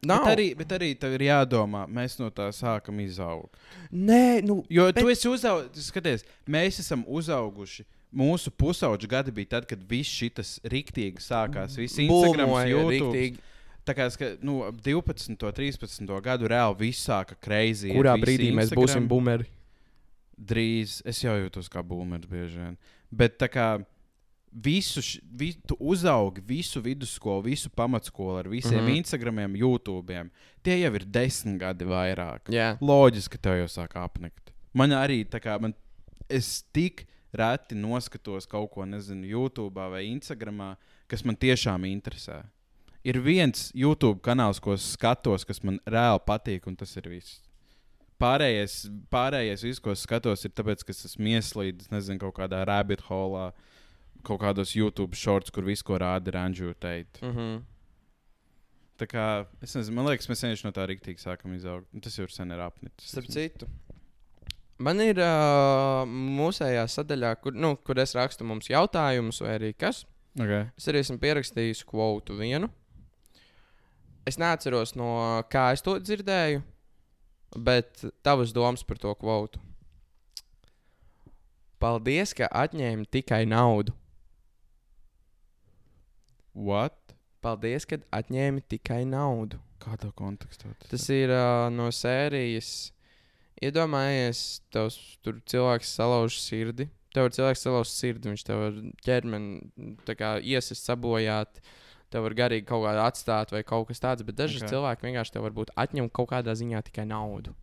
Nav. Bet arī, bet arī tev ir jādomā, mēs no tā sākam izaugt. Nē, nu, Jo Bet- tu esi uzaugusi, skaties, mēs esam uzauguši. Mūsu pusauģa gadi bija tad, kad viss šis riktīgi sākās. Viss Instagram, riktīgi. Tā kā ska, nu, ap 12, 13 gadu reāli viss sāka kreizī. Kurā brīdī mēs būsim boomeri? Drīz. Es jau jūtos kā būmers bieži vien. Bet tā kā visu, š- vi, tu uzaugi visu vidusskolu, visu pamatskolu ar visiem mm. -hmm. Instagramiem, YouTube. Tie jau ir desmit gadi vairāk. Jā. Loģiski, ka tev jau sāk apnikt. Man arī tā kā man, es tik reti noskatos kaut ko, nezinu, YouTube vai Instagram, kas man tiešām interesē. Ir viens YouTube kanāls, ko es skatos, kas man reāli patīk, un tas ir viss. Pārējais, pārējais viss, ko es skatos, ir tāpēc, ka es esmu ieslīdis, nezinu, kaut kādā rabbit holā, kaut kādos YouTube shorts, kur viss, ko rāda, ir Andrew Tate. Mm -hmm. Tā kā, es nezinu, man liekas, mēs vienkārši no tā rīktīgi sākam izaugt. Un Tas jau sen ir apnicis. Starp citu, man ir uh, mūsējā sadaļā, kur, nu, kur es rakstu mums jautājumus, vai arī kas. Okay. Es arī esmu pierakstījis kvotu vienu. es neatceros no kā es to dzirdēju, bet tavas domas par to kvotu. Paldies, ka atņēmi tikai naudu. What? Paldies, ka atņēmi tikai naudu. Kādā kontekstā? Tas ir uh, no sērijas. Iedomājies, tev tur cilvēks salauž sirdi. Tev ir cilvēks salauž sirdi, viņš tev var ķermeni iesist, sabojāt. Tev var garīgi kaut kādā atstāt vai kaut kas tāds, bet daži Ok. okay. cilvēki vienkārši tev varbūt atņem kaut kādā ziņā tikai naudu.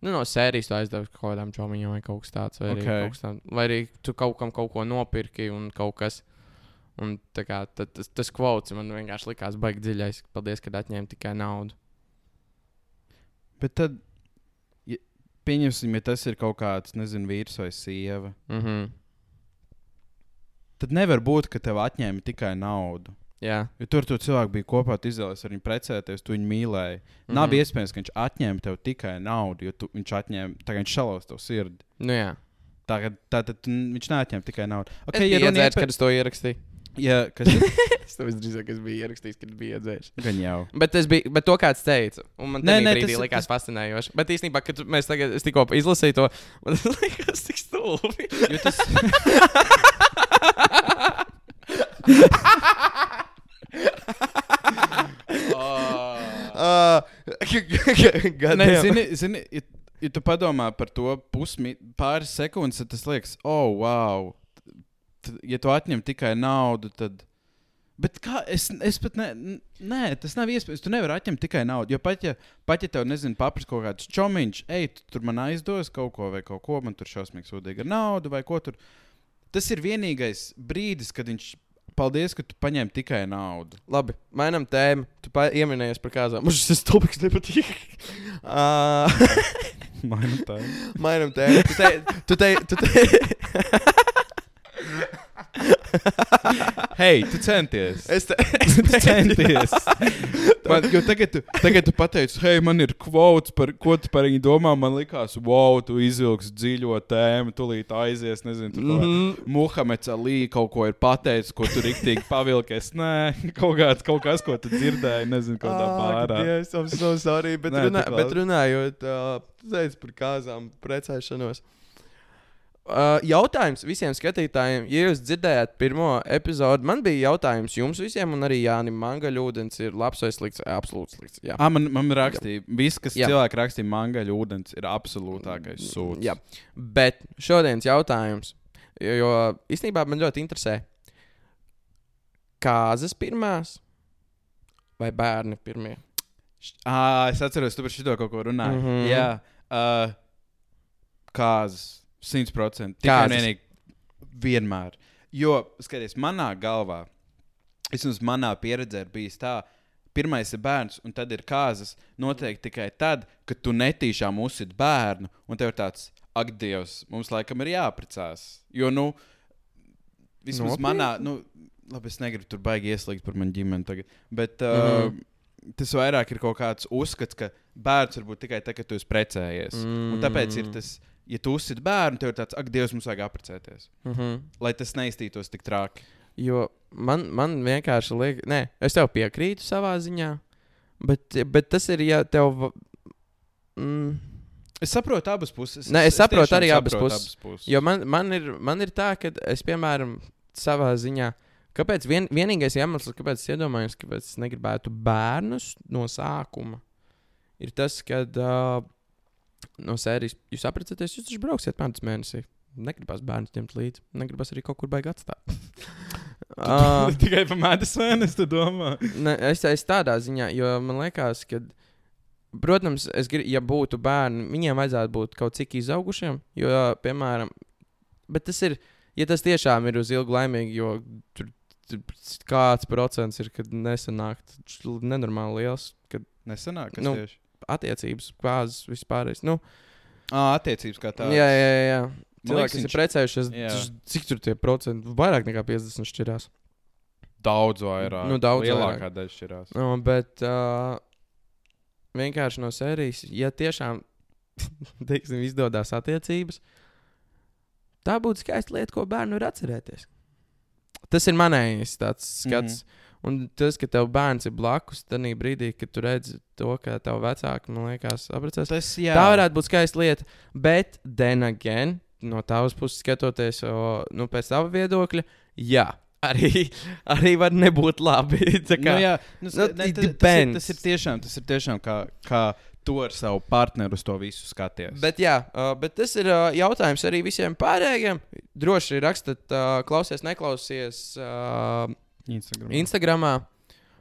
Nu, no sērijas tu aizdevi kaut kādām čomiņām vai kaut kas tāds. Vai, okay. Ok. arī, kaut kas tāds. vai arī tu kaut kam kaut ko nopirki un kaut kas. Un tā kā, tad, tas, tas kvots man vienkārši likās baigi dziļais. Paldies, ka atņēmi tikai naudu. Bet tad, ja, pieņemsim, ja tas ir kaut kāds, nezinu, vīrs vai sieva, Mm -hmm. tad nevar būt, ka tev atņēma tikai naudu. Jā, Jo tur tu cilvēki bija kopā, tu izvēlējies ar viņu precēties, tu viņu mīlēji. Mm -hmm. Nav iespējams, ka viņš atņēma tev tikai naudu, jo tu, viņš atņēma, kā viņš šalauz tev sirdi. nu jā. Tā, ka- tā tad viņš neatņēma tikai naudu. Okay, es ja iet par- kad es to ierakstīju. Ja, kas ir? Es to visdrīzāk biju ierakstījis, kad biju iedzēris. Gan jau. Bet, tas bija, bet to kāds teica. Un man Nē, nē, tas- likās tas- fascinējoši. Bet īstenībā, kad mēs tagad, tikko izlasīju to, man tas likās tik stulbi. Tas, Uh, Nē, zini, zini, ja, ja tu padomā par to pusmi, pāris sekundes, tad tas liekas, oh, wow. Ja tu atņem tikai naudu, tad. Bet kā es, es pat ne, nē, tas nav iespējams. Tu nevari atņemt tikai naudu. Jo pat ja, pat ja tev, nezinu, papras kaut kāds čomiņš, ej, tu tur man aizdos kaut ko vai kaut ko, man tur šausmīgi sūdīgi ar naudu vai ko tur. Tas ir vienīgais brīdis, kad viņš. Paldies, ka tu paņēmi tikai naudu. Labi, mainām tēmu. Tu pa- ieminējies par kāzām. Man šis topiks nepatīk. uh, Man tā ir. mainām tēmu. Tu te, tu te, tu te, Hei, tu centies! es te, es Tu centies. Man, jo tagad, tu, tagad tu pateici, hei, man ir kvots, par ko tu par viņu domā. Man liekas, wow, tu izvilksi dziļo tēmu, tūlīt aizies. Nezinu, tu mm. -hmm. Muhameds Alī kaut ko ir pateicis, ko tu rīktīgi pavilkies. Nē, kaut, kāds, kaut kas, ko tu dzirdēji, nezinu, kādā pārā. Es esmu so sorry, bet, Nē, runā, bet runājot uh, teicu par kāzām, precēšanos. Uh, jautājums visiem skatītājiem, ja jūs dzirdējāt pirmo epizodi, man bija jautājums jums visiem, un arī Jānis Mangaļūdens ir labs vai slikts? Absolūti slikts. Jā. Ah, man, man rakstīja, viss, kas Jā. cilvēki rakstīja, mangaļu ūdens, ir absolūtākais sūds. Jā, bet šodienas jautājums, jo, jo īstenībā man ļoti interesē, kāzas pirmās vai bērni pirmie? Ah, es atceros, tu par šo kaut ko runāji. Mm. -hmm. Jā, uh, kāzas, simt procenti. Tikai un vienīgi vienmēr. Jo, skaties, manā galvā, vismaz manā pieredzē, ir bijis tā, pirmais ir bērns, un tad ir kāzas. Noteikti tikai tad, kad tu netīšām uzsit bērnu, un tev ir tāds, ak, Dievs, mums laikam ir jāprecās. Jo, nu, vismaz Nopietni? manā, nu, labi, es negribu tur baigi ieslīgt par manu ģimeni tagad, bet. Uh, Mhm. mm -hmm tas vairāk ir kaut kāds uzskats, ka bērns var būt tikai tad, kad tu esi precējies. Mm. Un tāpēc ir tas, ja tu uzsit bērnu, tev ir tāds, ak, Dievs, mums vajag apprecēties. Mm -hmm. Lai tas neiztītos tik traki. Jo man, man vienkārši liekas, nē, es tev piekrītu savā ziņā, bet, bet tas ir, ja tev. Mm, Es saprotu abas puses. Nē, es saprotu tiešām arī abas saprotu puses. puses. jo man, man, ir, man ir tā, ka es, piemēram, savā ziņā. Kāpēc vien, vienīgais iemesls, kāpēc es iedomājos, kāpēc es negribētu bērnus no sākuma, ir tas, ka uh, no sērijas jūs apprecēties, jūs taču brauksiet pēc mēnesī. Negribas bērnu ņemt līdzi. Negribas arī kaut kur baigāt atstāt. uh, Tikai par medus vēnes, tu domā. Ne, es, es tādā ziņā, jo man liekas, ka, protams, es grib, ja būtu bērni, viņiem vajadzētu būt kaut cik izaugušiem. Jo, piemēram, bet tas ir, ja tas tiešām ir uz ilgu laimīgi, jo tur, kāds procents ir, kad nesanāk nenormāli liels, kad Nesanāk, kas nu, tieši. Attiecības, kāzas vispār. Nu, Ah, attiecības kā tādas. jā, jā, jā. Cilvēki, kas ir precējušies, Jā. cik tur tie procenti? Vairāk nekā 50 šķirās. Daudz vairāk. Nu, daudz Lielākā daļa šķirās. No, bet uh, vienkārši no sērijas, ja tiešām teiksim, izdodas attiecības, tā būtu skaista lieta, ko bērnu var atcerēties. Tas ir manējais skats. Mm -hmm. Un tas, ka tev bērns ir blakus, tad brīdī, kad tu redzi to, ka tev vecāki, man liekas, apprecēs. Tas, jā. Tā varētu būt skaista lieta. Bet, then again, no tavas puses skatoties, o, nu, pēc tava viedokļa, jā, arī, arī var nebūt labi. Kā, Nu, jā, nu, nu, ne, tas, tas, ir, tas ir tiešām, tas ir tiešām kā, kā tu ar savu partneru uz to visu skaties. Bet, jā, uh, bet tas ir uh, jautājums arī visiem pārējiem. Droši rakstat, uh, klausies, neklausies uh, Instagram. Instagramā.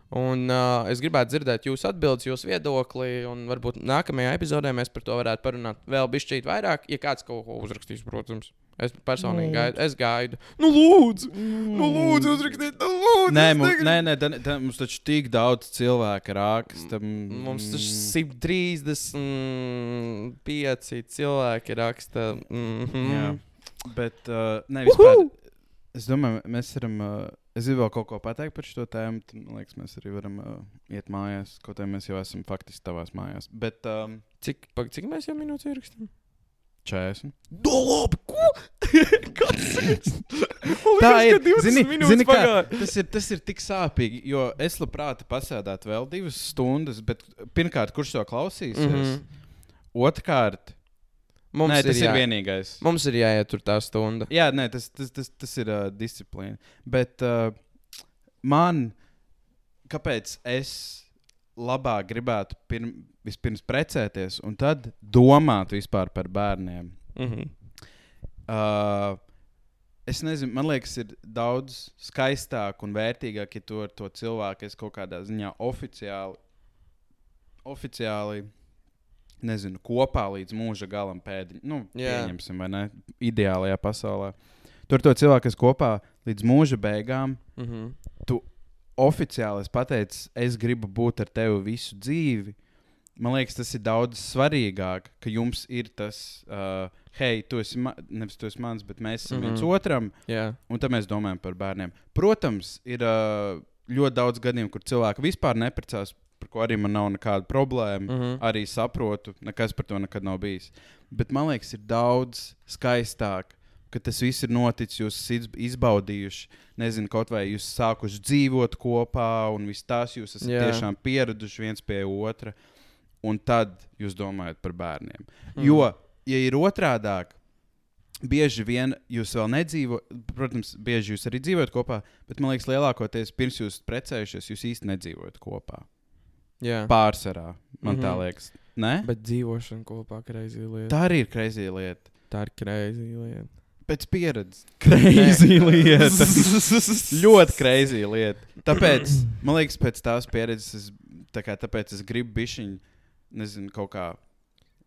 Un uh, es gribētu dzirdēt jūsu atbildes, jūsu viedokli. Un varbūt nākamajā epizodē mēs par to varētu parunāt vēl bišķīt vairāk. Ja kāds kaut ko uzrakstīs, protams. Es personīgi gaidu. Es gaidu. Nu, lūdzu, nu, lūdzu uzrakstiet, nu, lūdzu. Nē, mums, nē, nē, da, da, mums taču tik daudz cilvēku raksta. mm, Mums taču 135 cilvēki raksta. Mm -hmm. Jā. Bet, uh, nē, vispār. Es domāju, mēs varam. Uh, es gribu vēl kaut ko pateikt par šo tēmu. Tad, man liekas, mēs arī varam uh, iet mājās. Kaut arī mēs jau esam faktiski tavās mājās. Bet um, Cik, pag, cik mēs jau minūtes ierakstām? 40. Do labi, ko? Kāds Tā ir. Zini, Zini, kā, tas, ir, tas ir tik sāpīgi, jo es labprāt pasēdētu vēl divas stundas, bet pirmkārt, kurš to klausīsies? Mm. -hmm. Otrkārt, Mums, nē, ir tas ir, jā, ir vienīgais. mums ir jāiet tur tā stunda. Jā, nē, tas, tas, tas, tas ir uh, disciplīna. Bet uh, man, kāpēc es labāk gribētu pirm, vispirms precēties un tad domāt vispār par bērniem? Mm -hmm. Uh, es nezinu, man liekas, ir daudz skaistāk un vērtīgāk, ja tu ar to cilvēku esi kaut kādā ziņā oficiāli, oficiāli nezinu, kopā līdz mūža galam pēdiņā. Nu, Jā. pieņemsim, vai ne? Ideālajā pasaulē. Tur to cilvēku, kas kopā līdz mūža beigām, Mm -hmm. tu oficiāli esi pateicis, es gribu būt ar tevi visu dzīvi. Man liekas, tas ir daudz svarīgāk, ka jums ir tas, uh, hei, tu esi, ma nevis tu esi mans, bet mēs esam mm Mhm. -hmm. viens otram, Jā, un tad mēs domājam par bērniem. Protams, ir uh, ļoti daudz gadījumu, kur cilvēki vispār neprecās, par ko arī man nav nekāda problēma. Mm. -hmm. Arī saprotu, nekas par to nekad nav bijis. Bet man liekas, ir daudz skaistāk. Ka tas viss ir noticis, jūs izbaudījuši, nezinu, kaut vai jūs sākuši dzīvot kopā, un viss tas jūs esat yeah. tiešām pieraduši viens pie otra. Un tad jūs domājat par bērniem. Mm. Jo, ja ir otrādi, bieži vien jūs vēl nedzīvojat, protams, bieži jūs arī dzīvojat kopā, bet man liekas, lielākoties pirms jūs precējušies, jūs īsti nedzīvojat kopā. Jā. Pārsvarā, man mm -hmm. tā Mhm. liekas. Ne? Bet dzīvošana kopā kreizī lieta. Tā arī ir kreizī lieta. Tā ir kreizī lieta. Pēc pieredzes. Kreizī lieta. Ļoti kreizī lieta. Tāpēc, man liekas, pēc tās pieredzes, es, tā kā, tāpēc es gribu bišķiņu, nezinu, kaut kā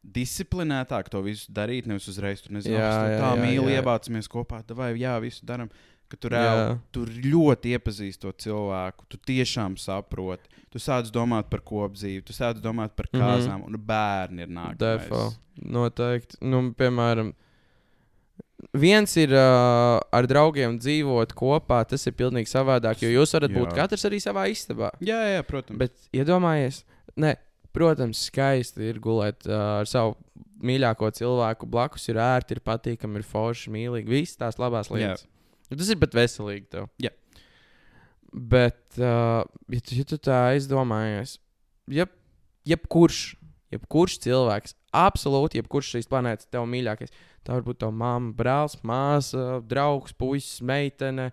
disciplinētāk to visu darīt. Nevis uzreiz tur nezinu, Jā, jā, tā jā, mīli, jā. ievācamies kopā, vai jā, visu darām. Ka tu, Jā. reāli, tu ļoti iepazīsti to cilvēku, tu tiešām saproti. Tu sāc domāt par kopdzīvi, tu sāc domāt par Mhm. kāzām, mm -hmm. un bērni ir nākamais. Defo. Noteikti. Nu, piemēram, viens ir uh, ar draugiem dzīvot kopā, tas ir pilnīgi savādāk, jo jūs varat būt Jā. katrs arī savā istabā. Jā, jā, protams. Bet iedomājies, ne, protams, skaisti ir gulēt uh, ar savu mīļāko cilvēku blakus, ir ērti, ir patīkami, ir forši, mīlīgi, visas tās labās lietas. Nu, Tas ir pat veselīgi. Tev. Jā. Bet, uh, ja, tu, ja tu tā aizdomājies, ja, jebkurš, jebkurš cilvēks, absolūti jebkurš šīs planētas tev mīļākais, tā var būt tava mamma, brālis, māsa, draugs, puisis, meitene,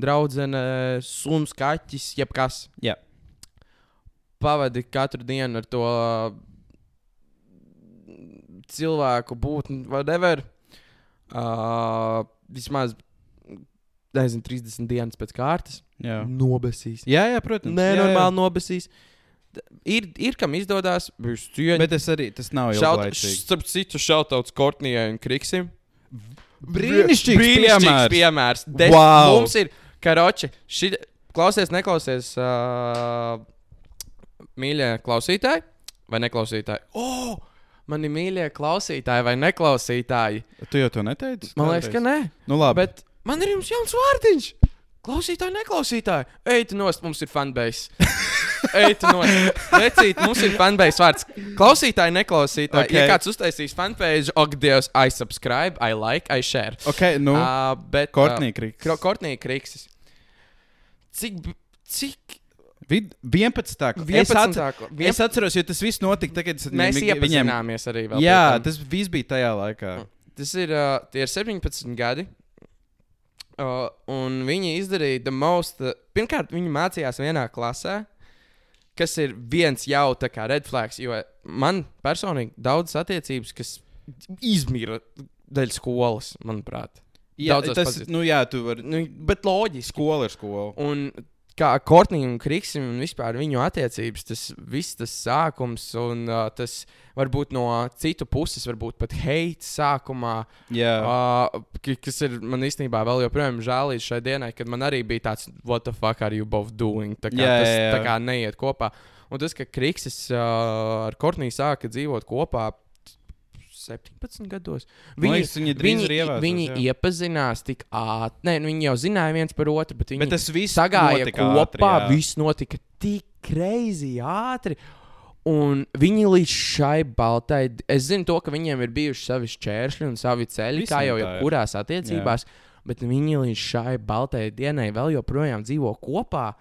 draudzene, suns, kaķis, jebkas. Jā. Pavadi katru dienu ar to cilvēku būtni, whatever. Uh, vismaz, nezinu, 30 dienas pēc kārtas. jā. Nobesīs. Jā, jā, protams. Nē, normāli nobesīs. Ir, ir kam izdodas, viņš Jā. cieņa. Bet tas arī tas nav Šaut, ilglaicīgi. starp citu, šautauts Kortnijai un Kriksim. Brīnišķīgs Brīnišķīgs piemērs. piemērs. Des, Wow! Mums ir karoči. Ši, klausies, neklausies. Uh, mīļie klausītāji vai neklausītāji? Oh! Mani mīļie klausītāji vai neklausītāji? Tu jau to neteici? Man liekas, ka nē. Nu, labi. Bet man ir jums jauns vārdiņš. Klausītāji, neklausītāji. Ejiet, nost, mums ir fanbase. Ejiet, nost. Vecīt, mums ir fanbase vārds. Klausītāji, neklausītāji. Okay. Ja kāds uztaisīs fanpage, ok, Dievs, I subscribe, I like, I share. Ok, nu, Uh, bet, Kortnī Kriks. Uh, Kortnī Kriksis. Cik, cik Vid 11. 11. Es, atcer, Vien- es atceros, jo tas viss notika tagad, kad Mēs viņiem- iepazināmies arī vēl. Jā, tas viss bija tajā laikā. Tas ir, uh, tie ir 17 gadi. Uh, un viņi izdarīja the most. Uh, pirmkārt, viņi mācījās vienā klasē, kas ir viens jau tā kā red flags. Jo man personīgi daudzas attiecības, kas izmira dēļ skolas, manuprāt. Jā, Daudzos tas, pazīst. nu jā, tu vari. Nu, bet loģiski. Skola ir skola. Un kā Kortnija un Kriksim un vispār viņu attiecības, tas viss tas sākums un uh, tas varbūt no citu puses, varbūt pat heits sākumā. Jā, Uh, kas ir man īstenībā vēl joprojām žēl līdz šai dienai, kad man arī bija tāds, what the fuck are you both doing? Tā kā Jā, tas jā, jā. tā kā neiet kopā. Un tas, ka Kriksis uh, ar Kortniju sāka dzīvot kopā 17 gados. Man liekas, viņi viņi, ir ievēsos, viņi jā. iepazinās tik ātri. Nē, nu, viņi jau zināja viens par otru, bet viņi bet tas viss sagāja kopā. ātri, jā. viss notika tik greizi, ātri. Un viņi līdz šai baltai, es zinu, to, ka viņiem ir bijuši savi šķēršļi un savi ceļi, Visiem kā jau jebkurās attiecībās, bet viņi līdz šai baltai dienai vēl joprojām dzīvo kopā.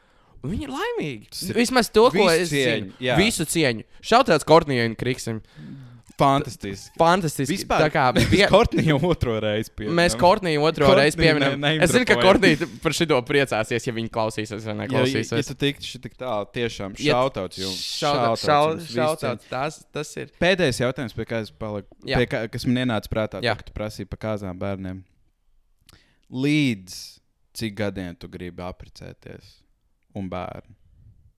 un Viņi ir laimīgi. Tas ir Vismaz to, ko es cieņu, zinu. jā. Visu cieņu. Šautāts Kortnijai un Kriksim. Fantastiski. Fantastiski. Vispār, Tā kā bija- Kortniju jau otro reizi pieminam. Mēs Kortniju otro Courtney reizi pieminam. ne- Es zinu, ka. Kortnija par šito priecāsies, ja viņi klausīsies vai Ja, ja, ja neklausīsies. tu tiktu tik tālu, tiešām šautauts jums. Šautauts, visiem. šautauts, tas, tas ir. Pēdējais jautājums, pie kā es paliku, pie kā, kas man ienāca prātā, Jā. tu prasīji par kāzām bērniem. Līdz cik gadiem tu gribi apprecēties un bērnu?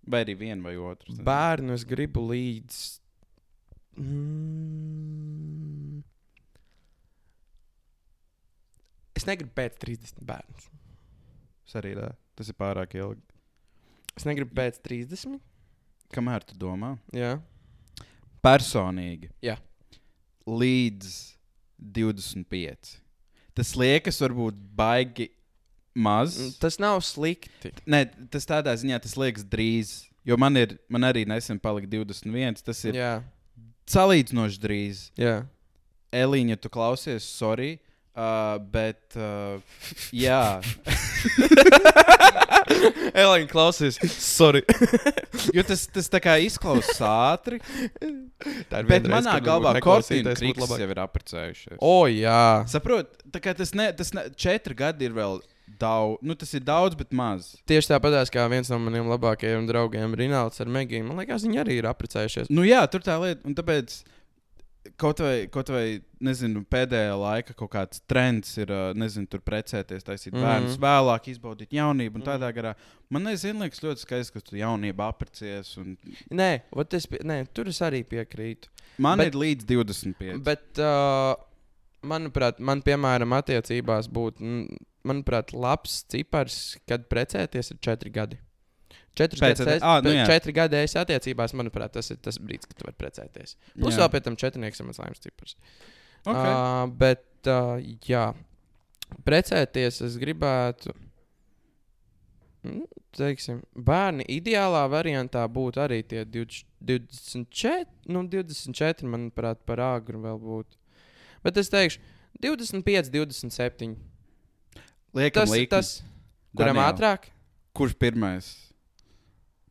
Vai arī vienu vai otru? es nezinu. Bērnu es gribu līdz. Mm. Es negribu pēc 30 bērnus. Es arī tā. Tas ir pārāk ilgi. Es negribu pēc 30. Kamēr tu domā? Jā, Personīgi. Jā. Līdz 25. Tas liekas, varbūt baigi maz. Mm, tas nav slikti. Nē, tas tādā ziņā tas liekas drīz. Jo man, ir, man arī nesen palika 21. Tas ir Jā, salīdzinoši drīz. jā. Elīna, ja tu klausies, sorry. Uh, bet, uh, jā, Elīna klausīs. Sorry. jo tas, tas tā kā izklausās ātri. Tā ir Bet vienreiz, manā kad galvā varbūt Kortīna neklausīties būtu Kriks labāk. jau ir apprecējušies. O, jā. Saprot, tā kā tas, ne, tas ne, četri gadi ir vēl daudz. Nu, tas ir daudz, bet maz. Tieši tāpat kā viens no maniem labākajiem draugiem, Rinalds ar Megiju. Man liekas, viņi arī ir apprecējušies. Nu, jā, tur tā lieta. Un tāpēc kaut vai, kaut vai nezinu, pēdējā laikā kaut kāds trends ir, nezinu, tur precēties, taisīt Mhm. bērnus, vēlāk izbaudīt jaunību un tādā garā. Man nezinu, liekas ļoti skaisti, ka tu jaunībā aprecies. Un... Nē, es nē, tur es arī piekrītu. Man Bet- ir līdz 25. Bet, uh, manuprāt, man, piemēram, attiecībās būtu, mm, manuprāt, labs cipars, kad precēties ir četri gadi. Četri gadi, ā, nu jā. četri gadi es attiecībās, manuprāt, tas ir tas brīdis, kad tu vari precēties. Plus Jā. vēl pie tam četrnieks ir mans laimes cipars. Okay. Uh, bet, uh, jā, precēties es gribētu. mm, Teiksim, bērni ideālā variantā būtu arī tie 20 24, nu, 24, manuprāt, par āgru vēl būtu. Bet es teikšu, 25, 27. Liekam, Tas ir tas, kuram Daniel, ātrāk. Kurš pirmais?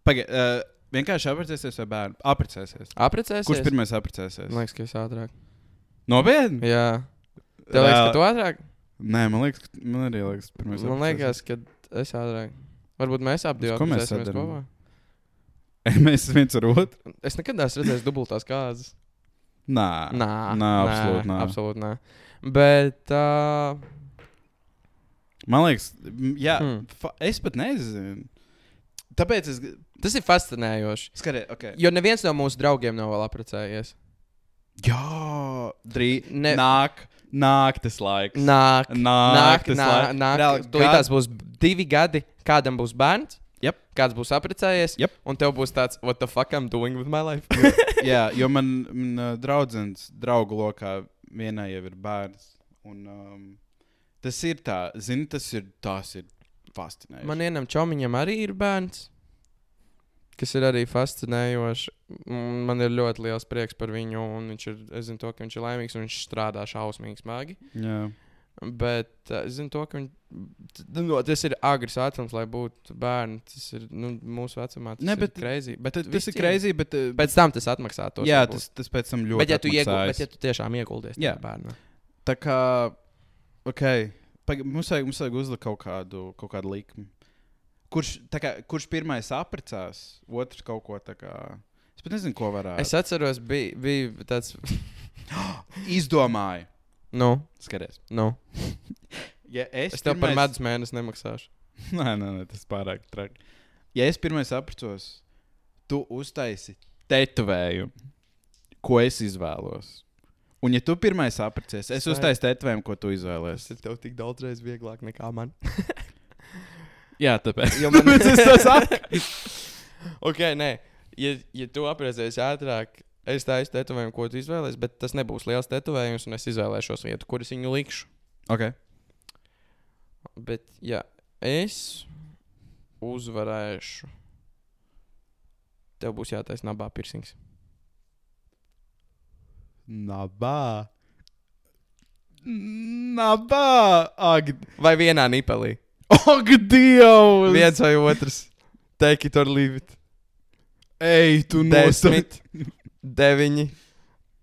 Pagaid, uh, vienkārši apprecēsies vai bērnu? Apprecēsies. Apprecēsies? Kurš pirmais apprecēsies? Man liekas, ka es ātrāk. Nopietni? Jā. Tev liekas, ka tu ātrāk? Nē, man liekas, ka man arī liekas, ka pirmais. Man liekas, ka es ātrāk. Varbūt mēs abi apprecēsimies sadarām? kopā. mēs viens ar otru. Es nekad neesmu redzējis dubultās kāzas. Nā, Nā, nā, absolūti nā. Absolūti nē. Bet, uh, Man liekas, jā, Hmm. es pat nezinu. Tāpēc es. tas ir fascinējoši. Skatiet, ok. Jo neviens no mūsu draugiem nav vēl apprecējies. Jā, drīz. Ne- Nāk, nāk tas laiks. Nāk, nāk, nāk, tas nāk. laiks. nāk. Reāli, Tūlītās būs divi gadi, kādam būs bērns. Jep. Kāds būs apprecējies, Jep. un tev būs tāds, what the fuck I'm doing with my life? Jā, jo man, man draudzens, draugu lokā vienai jau ir bērns. Un, um, tas ir tā, zini, tas ir, tās ir fascinējoši. Man vienam čomiņam arī ir bērns, kas ir arī fascinējoši. Man ir ļoti liels prieks par viņu, un viņš ir, es zinu, to, ka viņš ir laimīgs un viņš strādā šausmīgi smagi. Jā. Bet uh, es zinu, to, ka viņi, t- no, tas ir agrs vecums, lai būtu bērni. Tas ir nu, mūsu vecumā. Tas Ne, ir bet- crazy. Bet Tas, tas ir crazy, bet. eh, Pēc tam tas atmaksā to. jā, tas, tas pēc tam ļoti. Bet ja, tu iegul, atmaksājas. bet ja tu tiešām ieguldies Jā. tajā bērnā. Tā kā, ok, Paga, mums vajag, mums vajag uzlikt kaut kādu, kaut kādu likmi. Kurš, kā, kurš pirmais apprecās, otrs kaut ko tā kā. Es pat nezinu, ko varētu. Es atceros, bija, bija tāds. izdomāju. Nu, Skaties. nu. Ja es, Es tev par pirmais- medus mēnesi nemaksāšu. Nē, nē, nē, tas pārāk traki. Ja es pirmais apprecos, tu uztaisi tetovējumu, ko es izvēlos. Un, ja tu pirmais apprecies, es uztaisu tetovējumu, ko tu izvēlēsies. ir tev tik daudz reizes vieglāk nekā man. Jā, tāpēc. Jo man es to saku. ok, nē. Ja, ja tu aprēķinies ātrāk, es taisu tetovējumu, ko tu izvēlēsies, bet tas nebūs liels tetovējums, un es izvēlēšos vietu, kur es viņu likšu. Okay. Bet, ja es uzvarēšu, tev būs jātaisa nabā pirsings. Nabā. Nabā. Ak, Vai vienā nipelī? ak Dievs! Viens vai otrs. Take it or leave it. Ej, tu nosauc. Desmit, deviņi,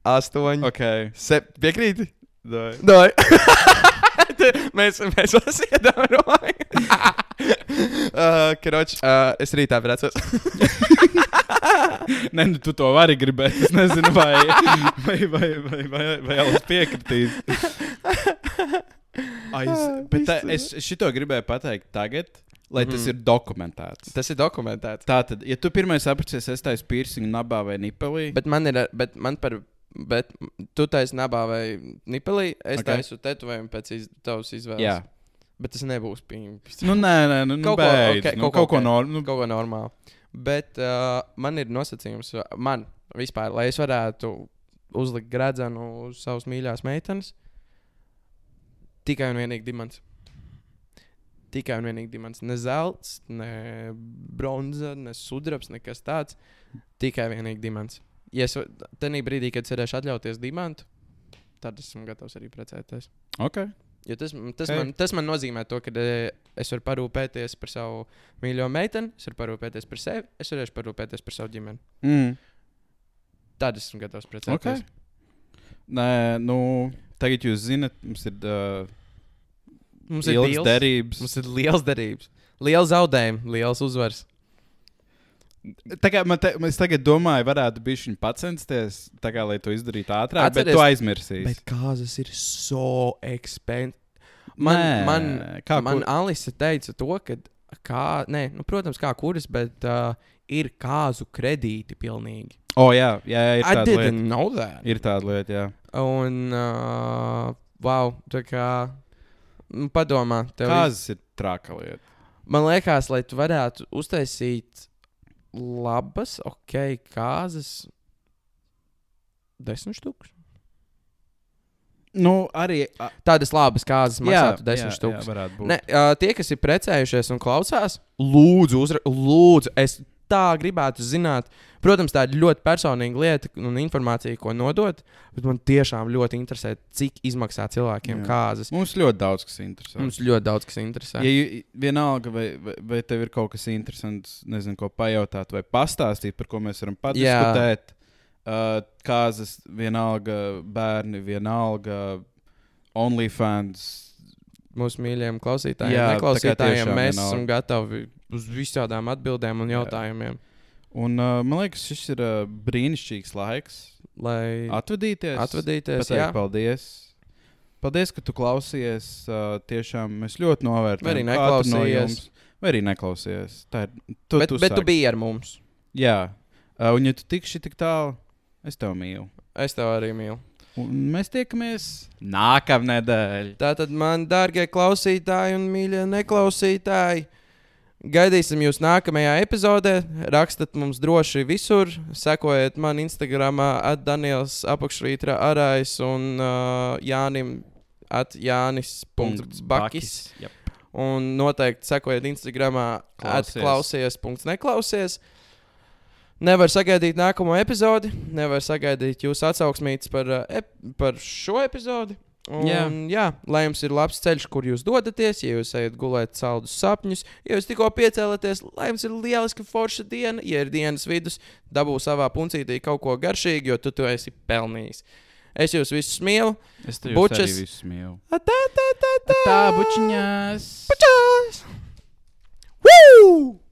astoņi. Ok. Sep, piekrīti? Dai. Dai. mēs mēs sasniedzām roju. uh, Kroč, uh, es rītā braucos. Nē, nu, tu to vari gribēt. Es nezinu, vai, vai, vai, vai, vai, vai Alis piekritīs. Ai, es, bet tā, es šito gribēju pateikt tagad, lai tas Mhm. ir dokumentēts. Tas ir dokumentēts. Tātad, ja tu pirmais apceries, es taisu piercingu nabā vai nipelī. Bet man ir, bet man par, bet tu taisi nabā vai nipelī, es Ok. okay. taisu tetovējumu pēc iz, tavas izvēles. Jā. Bet tas nebūs pīņš. Nu, nē, nē, nu, nu Kaut beidz, ok, nu, kaut kaut, ko ko ok. no. Nu, Kaut ko normālu. Bet uh, man ir nosacījums, man vispār, lai es varētu uzlikt gradzenu uz savas mīļās meitenes, tikai un vienīgi dimants. Tikai un vienīgi dimants. Ne zelts, ne bronza, ne sudrabs, nekas tāds. Tikai vienīgi dimants. Ja es tajā brīdī, kad cerēšu atļauties dimantu, tad esmu gatavs arī precēties. ok. Jo tas, tas, Hei. man, tas man nozīmē to, ka e, es varu parūpēties par savu mīļo meiteni, es varu parūpēties par sevi, es varēšu parūpēties par savu ģimeni. Mm. Tad esmu gatavs precēties. Ok. Nē, nu, tagad jūs zinat, mums ir uh, Mums ir liels derības. Mums ir liels derības, liels zaudējums, liels uzvars. Kā man, te, es tagad domāju, varētu būt viņa pacensties, kā, lai to izdarītu ātrāk, Atceries- bet tu aizmirsīsi. Bet kāzas ir so expensive. Man, Nē, man, kā man kur- Alise teica to, ka, kā, nē, nu, protams, kā kuras, bet uh, ir kāzu kredīti pilnīgi. O, jā, jā, jā ir I tāda lieta. Ir tāda lieta, jā. Un, uh, wow, tā kā, nu, padomā, Kāzas ir traka lieta. Man liekas, lai tu varētu uztaisīt labas, ok, kāzas, desmit stūkus. Nu, arī. a- Tādas labas Jā, maksātu desmit stūkus. tie, kas ir precējušies un klausās, lūdzu, uzra, lūdzu, es tā gribētu zināt. Protams, tā ir ļoti personīga lieta un informācija, ko nodot, bet man tiešām ļoti interesē, cik izmaksā cilvēkiem Jā. kāzas. Mums ļoti daudz kas interesē. Mums ļoti daudz kas interesē. Ja vienalga, vai, vai, vai tev ir kaut kas interesants, nezinu, ko pajautāt, vai pastāstīt, par ko mēs varam padiskutēt. Uh, kāzas, vienalga, bērni, vienalga, OnlyFans. Mūsu mīļajiem klausītājiem, Jā, Jā, neklausītājiem. Mēs vienalga. esam gatavi uz visādām atbildēm un Jā. jautājumiem, Un uh, man liekas, šis ir uh, brīnišķīgs laiks lai atvadīties. atvadīties. Pateikt Jā, paldies. Paldies, ka tu klausies. Uh, tiešām mēs ļoti novērtējam. Vai arī no neklausījies. jums. Vai arī neklausījies. Tā ir. Tu, bet, tu bet tu sāki. biji ar mums. Jā, uh, un ja tu tikši tik tālu, es tev mīlu. Es tev arī mīlu. Un mēs tiekamies nākamnedēļ. Tātad, man dārgie klausītāji un mīļie neklausītāji, gaidīsim jūs nākamajā epizodē. Rakstiet mums droši visur, sekojiet man Instagram, atdaniels apakšrītra arais un uh, Jānim atjānis.bakis. Un noteikti sekojiet Instagram, Klausies. atklausies, neklausies. Nevar sagaidīt nākamo epizodi, nevar sagaidīt jūsu atsauksmītes par, uh, ep par šo epizodi. Un, jā. jā, lai jums ir labs ceļš, kur jūs dodaties, ja jūs ejat gulēt saldus sapņus, ja jūs tikko piecēlaties, lai jums ir lieliska forša diena, ja ir dienas vidus, dabū savā puncītī kaut ko garšīgu, jo tu to esi pelnījis. Es jūs visus mīlu. Es tev Bučas. arī visu mīlu. Tā, tā, tā, tā. Tā, bučiņās! Pačā!